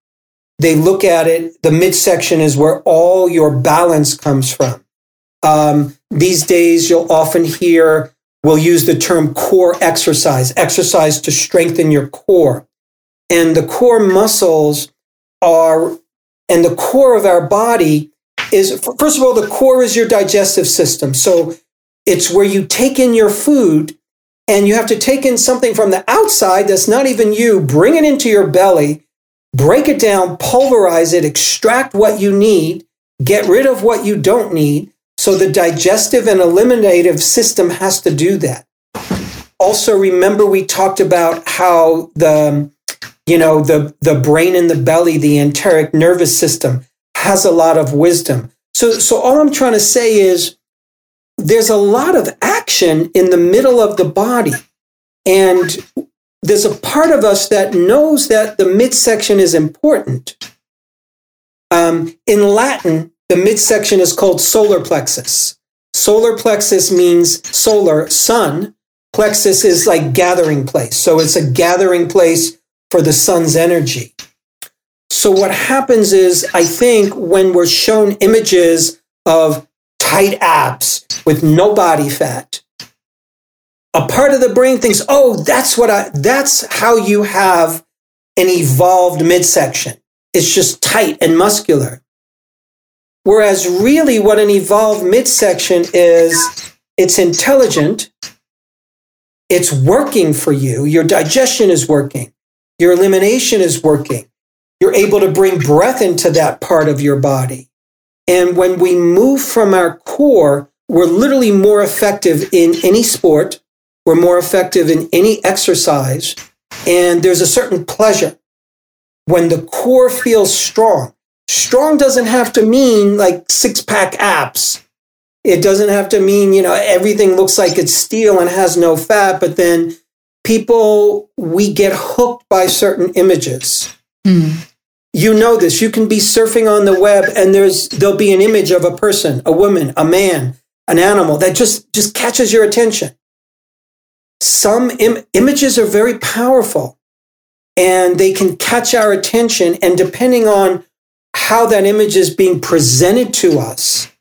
They look at it. The midsection is where all your balance comes from. Um, these days, you'll often hear, we'll use the term core exercise, exercise to strengthen your core. And the core muscles are, and the core of our body is, first of all, the core is your digestive system. So it's where you take in your food and you have to take in something from the outside that's not even you, bring it into your belly, break it down, pulverize it, extract what you need, get rid of what you don't need, so the digestive and eliminative system has to do that. Also, remember we talked about how the you know the the brain and the belly, the enteric nervous system has a lot of wisdom. So so all I'm trying to say is there's a lot of action in the middle of the body. And there's a part of us that knows that the midsection is important. Um, in Latin, the midsection is called solar plexus. Solar plexus means solar, sun, plexus is like gathering place. So it's a gathering place for the sun's energy. So what happens is, I think when we're shown images of tight abs with no body fat, a part of the brain thinks, oh, that's what I, that's how you have an evolved midsection. It's just tight and muscular. Whereas really what an evolved midsection is, it's intelligent. It's working for you. Your digestion is working. Your elimination is working. You're able to bring breath into that part of your body. And when we move from our core, we're literally more effective in any sport. We're more effective in any exercise. And there's a certain pleasure when the core feels strong. Strong doesn't have to mean like six pack abs. It doesn't have to mean, you know, everything looks like it's steel and has no fat, but then people, we get hooked by certain images. Mm. You know this. You can be surfing on the web and there's, there'll be an image of a person, a woman, a man, an animal that just, just catches your attention. Some Im- images are very powerful and they can catch our attention. And depending on how that image is being presented to us,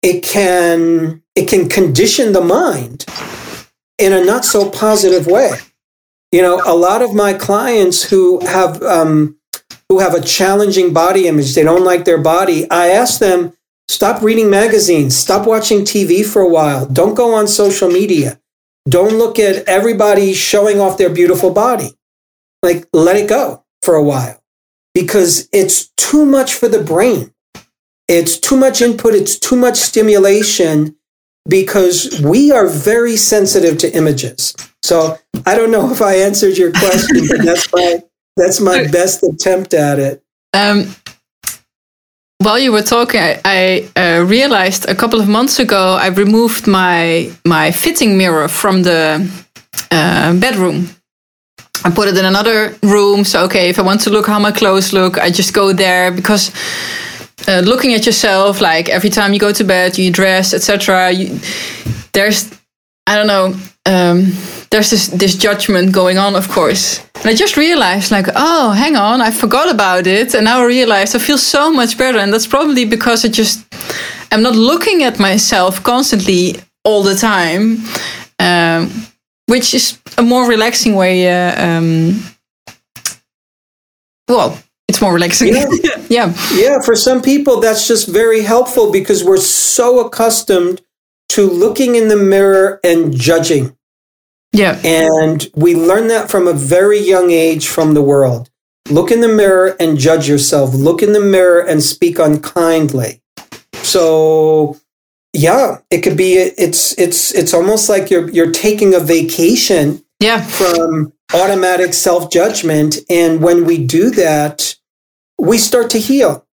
it can, it can condition the mind in a not so positive way. You know, a lot of my clients who have, um, who have a challenging body image, they don't like their body. I ask them, stop reading magazines, stop watching TV for a while, don't go on social media, don't look at everybody showing off their beautiful body. Like, let it go for a while because it's too much for the brain. It's too much input, it's too much stimulation because we are very sensitive to images. So I don't know if I answered your question, but that's my that's my best attempt at it. Um, while you were talking, I, I uh, realized a couple of months ago I removed my my fitting mirror from the uh, bedroom. I put it in another room. So okay, if I want to look how my clothes look, I just go there because uh, looking at yourself, like every time you go to bed, you dress, etc. There's I don't know. Um, there's this this judgment going on, of course. And I just realized, like, oh, hang on, I forgot about it, and now I realized I feel so much better, and that's probably because I just am not looking at myself constantly all the time, which is a more relaxing way. Uh, um, well, it's more relaxing. Yeah. yeah. Yeah. For some people, that's just very helpful because we're so accustomed to looking in the mirror and judging. Yeah. And we learn that from a very young age from the world. Look in the mirror and judge yourself. Look in the mirror and speak unkindly. So yeah, it could be it's it's it's almost like you're you're taking a vacation yeah. from automatic self-judgment and when we do that, we start to heal.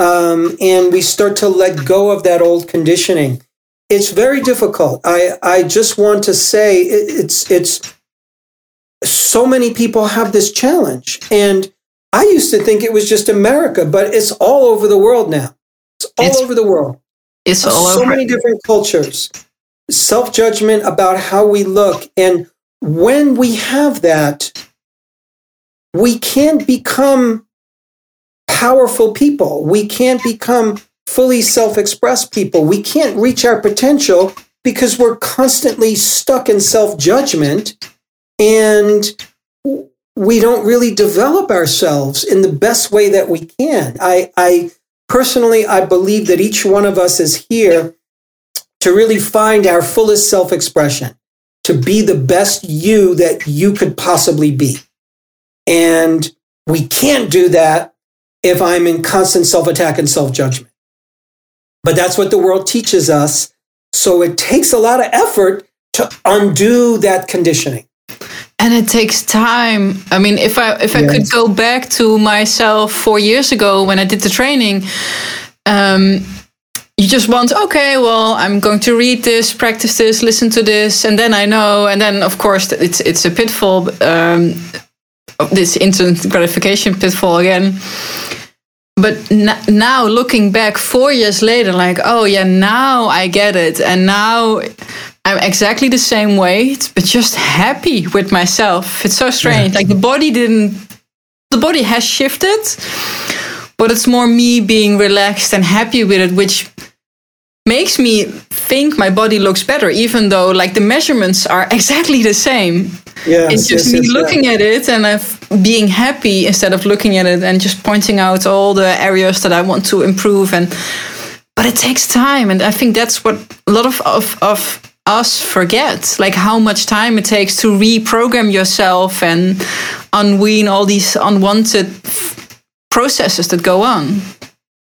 Um, and we start to let go of that old conditioning it's very difficult. I, I just want to say it, it's, it's so many people have this challenge. And I used to think it was just America, but it's all over the world now. It's all it's, over the world. It's all so over. many different cultures. Self judgment about how we look. And when we have that, we can't become powerful people. We can't become fully self express people. We can't reach our potential because we're constantly stuck in self judgment and we don't really develop ourselves in the best way that we can. I, I personally, I believe that each one of us is here to really find our fullest self expression, to be the best you that you could possibly be. And we can't do that if I'm in constant self attack and self judgment. But that's what the world teaches us. So it takes a lot of effort to undo that conditioning. And it takes time. I mean, if I if I could go back to myself four years ago when I did the training, um, you just want okay well i'm going to read this practice this listen to this and then i know. And then of course it's it's a pitfall um, this instant gratification pitfall again. But n- now looking back four years later like oh yeah now i get it. And now I'm exactly the same weight, but just happy with myself. It's so strange. Yeah. Like the body didn't, the body has shifted, but it's more me being relaxed and happy with it, which makes me think my body looks better, even though like the measurements are exactly the same. Yes, it's just yes, me yes, looking yeah. at it and I've being happy instead of looking at it and just pointing out all the areas that I want to improve. And but it takes time, and I think that's what a lot of of, of us forget, like how much time it takes to reprogram yourself and unwean all these unwanted processes that go on.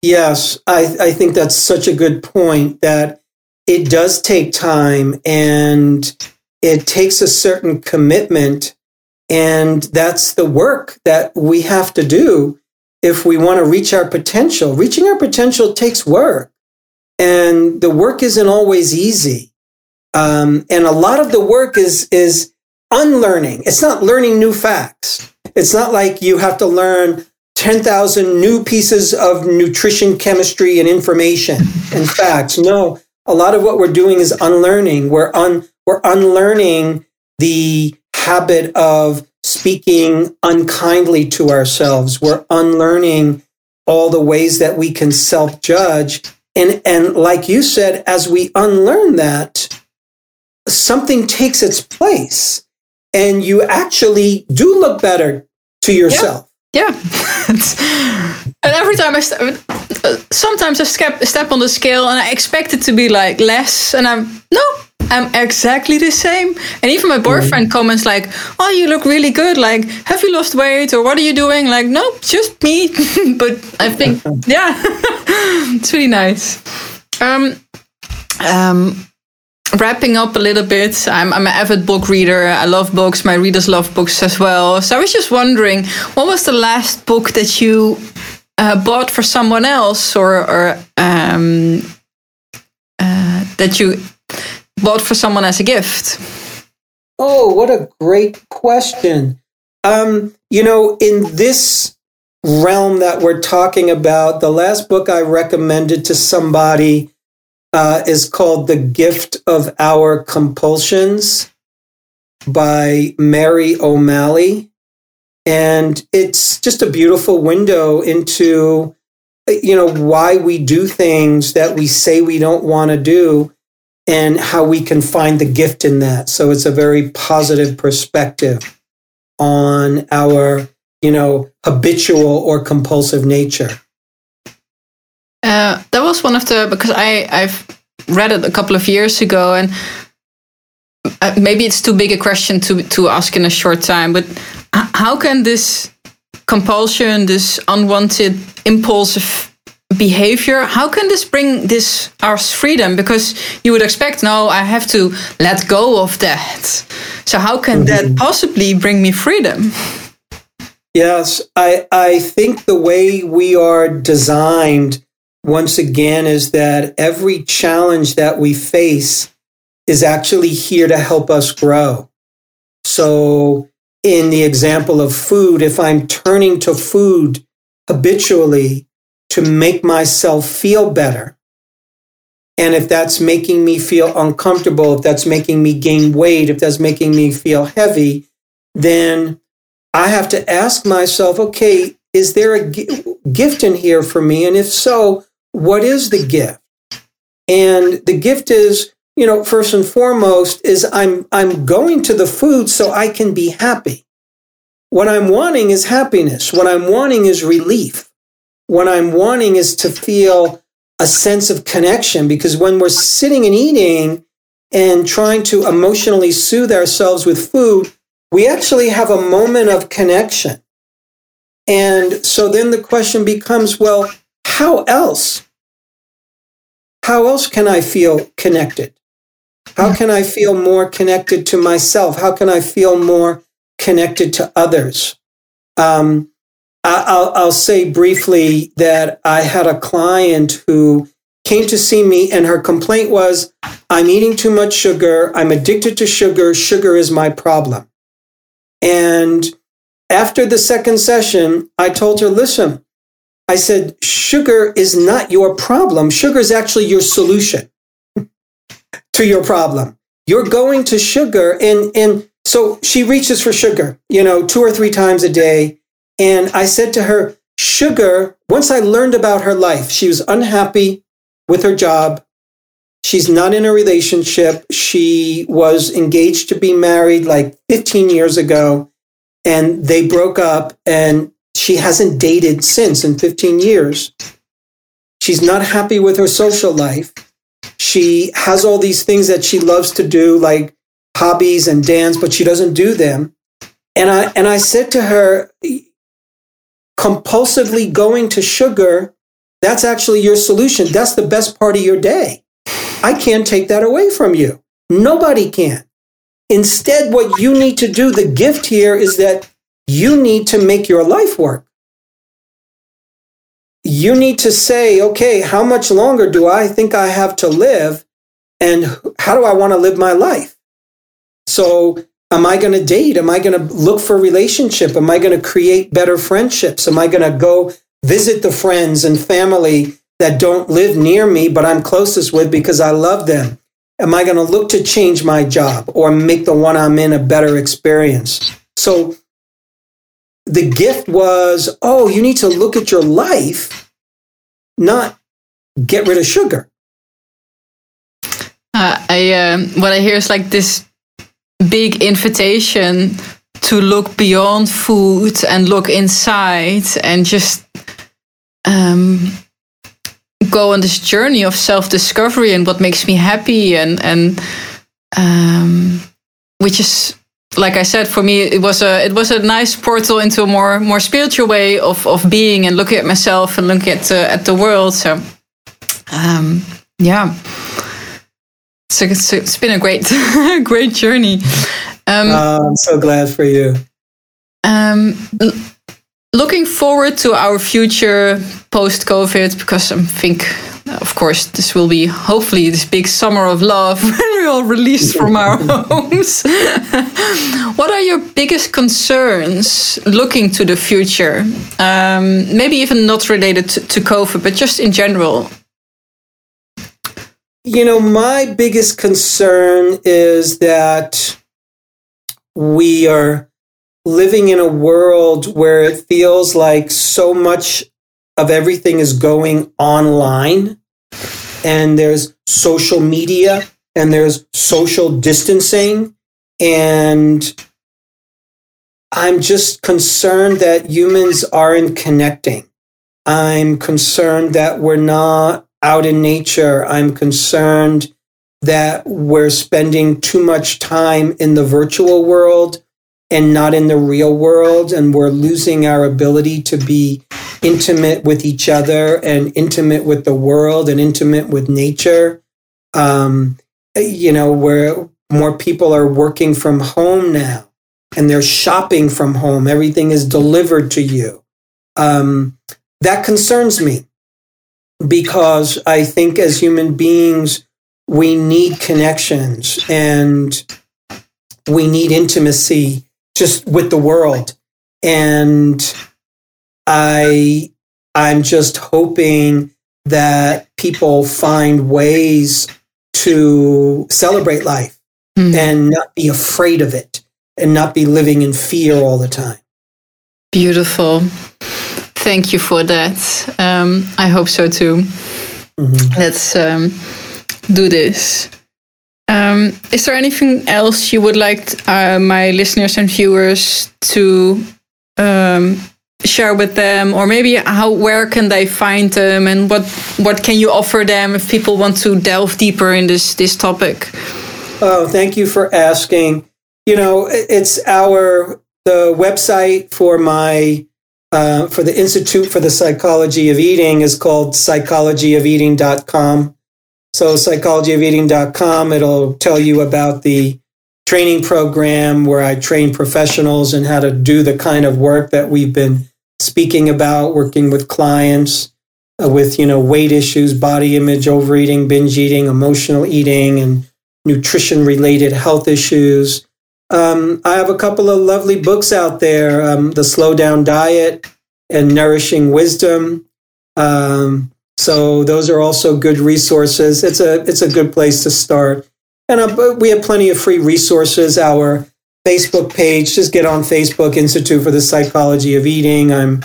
Yes, I, I think that's such a good point that it does take time and it takes a certain commitment. And that's the work that we have to do if we want to reach our potential. Reaching our potential takes work. And the work isn't always easy. Um, and a lot of the work is, is unlearning. It's not learning new facts. It's not like you have to learn 10,000 new pieces of nutrition, chemistry, and information and facts. No, a lot of what we're doing is unlearning. We're un, we're unlearning the habit of speaking unkindly to ourselves. We're unlearning all the ways that we can self judge. And, and like you said, as we unlearn that, something takes its place and you actually do look better to yourself. Yeah. yeah. and every time I st- sometimes I step, step on the scale and I expect it to be like less and I'm no, I'm exactly the same. And even my boyfriend mm. comments like, "Oh, you look really good. Like, have you lost weight or what are you doing?" Like, no, just me. but I think, yeah, it's really nice. Um, um, wrapping up a little bit, I'm, I'm an avid book reader. I love books. My readers love books as well. So I was just wondering, what was the last book that you uh, bought for someone else, or, or um, uh, that you bought for someone as a gift? Oh, what a great question! Um, you know, in this realm that we're talking about, the last book I recommended to somebody uh, is called The Gift of Our Compulsions by Mary O'Malley. And it's just a beautiful window into, you know, why we do things that we say we don't want to do and how we can find the gift in that. So it's a very positive perspective on our, you know, habitual or compulsive nature. Uh, that was one of the because I I've read it a couple of years ago and uh, maybe it's too big a question to to ask in a short time but how can this compulsion this unwanted impulsive behavior how can this bring this our freedom? Because you would expect no i have to let go of that. So how can mm -hmm. that possibly bring me freedom? Yes i i think the way we are designed once again is that every challenge that we face is actually here to help us grow. So, in the example of food, if I'm turning to food habitually to make myself feel better, and if that's making me feel uncomfortable, if that's making me gain weight, if that's making me feel heavy, then I have to ask myself, okay, is there a gift in here for me? And if so, what is the gift? And the gift is, you know, first and foremost is I'm I'm going to the food so I can be happy. What I'm wanting is happiness. What I'm wanting is relief. What I'm wanting is to feel a sense of connection because when we're sitting and eating and trying to emotionally soothe ourselves with food, we actually have a moment of connection. And so then the question becomes, well, how else? How else can I feel connected? How can I feel more connected to myself? How can I feel more connected to others? Um, I'll, I'll say briefly that I had a client who came to see me, and her complaint was I'm eating too much sugar. I'm addicted to sugar. Sugar is my problem. And after the second session, I told her, listen, I said, sugar is not your problem. Sugar is actually your solution to your problem. you're going to sugar and and so she reaches for sugar, you know, two or three times a day. And I said to her, sugar, once I learned about her life, she was unhappy with her job. She's not in a relationship. She was engaged to be married like 15 years ago and they broke up and she hasn't dated since in 15 years. She's not happy with her social life. She has all these things that she loves to do, like hobbies and dance, but she doesn't do them. And I and I said to her, compulsively going to sugar, that's actually your solution. That's the best part of your day. I can't take that away from you. Nobody can. Instead, what you need to do, the gift here is that you need to make your life work. You need to say, okay, how much longer do I think I have to live? And how do I want to live my life? So, am I going to date? Am I going to look for a relationship? Am I going to create better friendships? Am I going to go visit the friends and family that don't live near me, but I'm closest with because I love them? Am I going to look to change my job or make the one I'm in a better experience? So the gift was, oh, you need to look at your life, not get rid of sugar. Uh, I uh, what I hear is like this big invitation to look beyond food and look inside and just um, go on this journey of self discovery and what makes me happy and and um, which is like I said, for me, it was a it was a nice portal into a more more spiritual way of of being and looking at myself and looking at uh, at the world. So, um, yeah, so it's, it's been a great great journey. Um, oh, I'm so glad for you. Um, looking forward to our future post COVID because I think of course, this will be hopefully this big summer of love when we're all released from our homes. what are your biggest concerns looking to the future? Um, maybe even not related to, to COVID, but just in general. You know, my biggest concern is that we are living in a world where it feels like so much of everything is going online and there's social media and there's social distancing and i'm just concerned that humans aren't connecting. I'm concerned that we're not out in nature. I'm concerned that we're spending too much time in the virtual world and not in the real world and we're losing our ability to be intimate with each other and intimate with the world and intimate with nature. Um, you know, where more people are working from home now and they're shopping from home. Everything is delivered to you. Um, that concerns me because I think as human beings, we need connections and we need intimacy just with the world. And I I'm just hoping that people find ways to celebrate life mm. and not be afraid of it and not be living in fear all the time. Beautiful. Thank you for that. Um, I hope so too. Mm-hmm. Let's um, do this. Um, is there anything else you would like uh, my listeners and viewers to um, share with them or maybe how where can they find them and what what can you offer them if people want to delve deeper in this this topic? Oh thank you for asking. You know it's our the website for my uh, for the institute for the psychology of eating is called psychologyofeating.com so psychologyofeating.com it'll tell you about the training program where I train professionals and how to do the kind of work that we've been speaking about, working with clients uh, with, you know, weight issues, body image, overeating, binge eating, emotional eating, and nutrition related health issues. Um, I have a couple of lovely books out there um, The Slow Down Diet and Nourishing Wisdom. Um, so those are also good resources. It's a it's a good place to start. And uh, we have plenty of free resources. Our Facebook page, just get on Facebook, Institute for the Psychology of Eating. I'm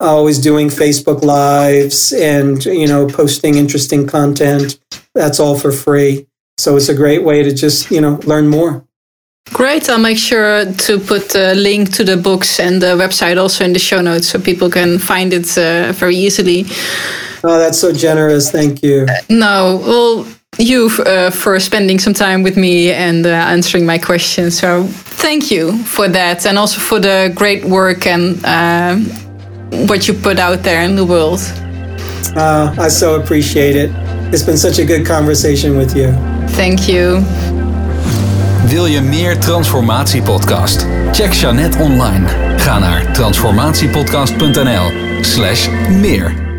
always doing Facebook lives and, you know, posting interesting content. That's all for free. So it's a great way to just, you know, learn more. Great. I'll make sure to put a link to the books and the website also in the show notes so people can find it uh, very easily. Oh, that's so generous. Thank you. no, well, you uh, for spending some time with me and uh, answering my questions. So thank you for that, and also for the great work and uh, what you put out there in the world. Uh, I so appreciate it. It's been such a good conversation with you. Thank you. Wil je meer Transformatiepodcast? Check Jeannette online. Ga naar transformatiepodcast.nl slash meer.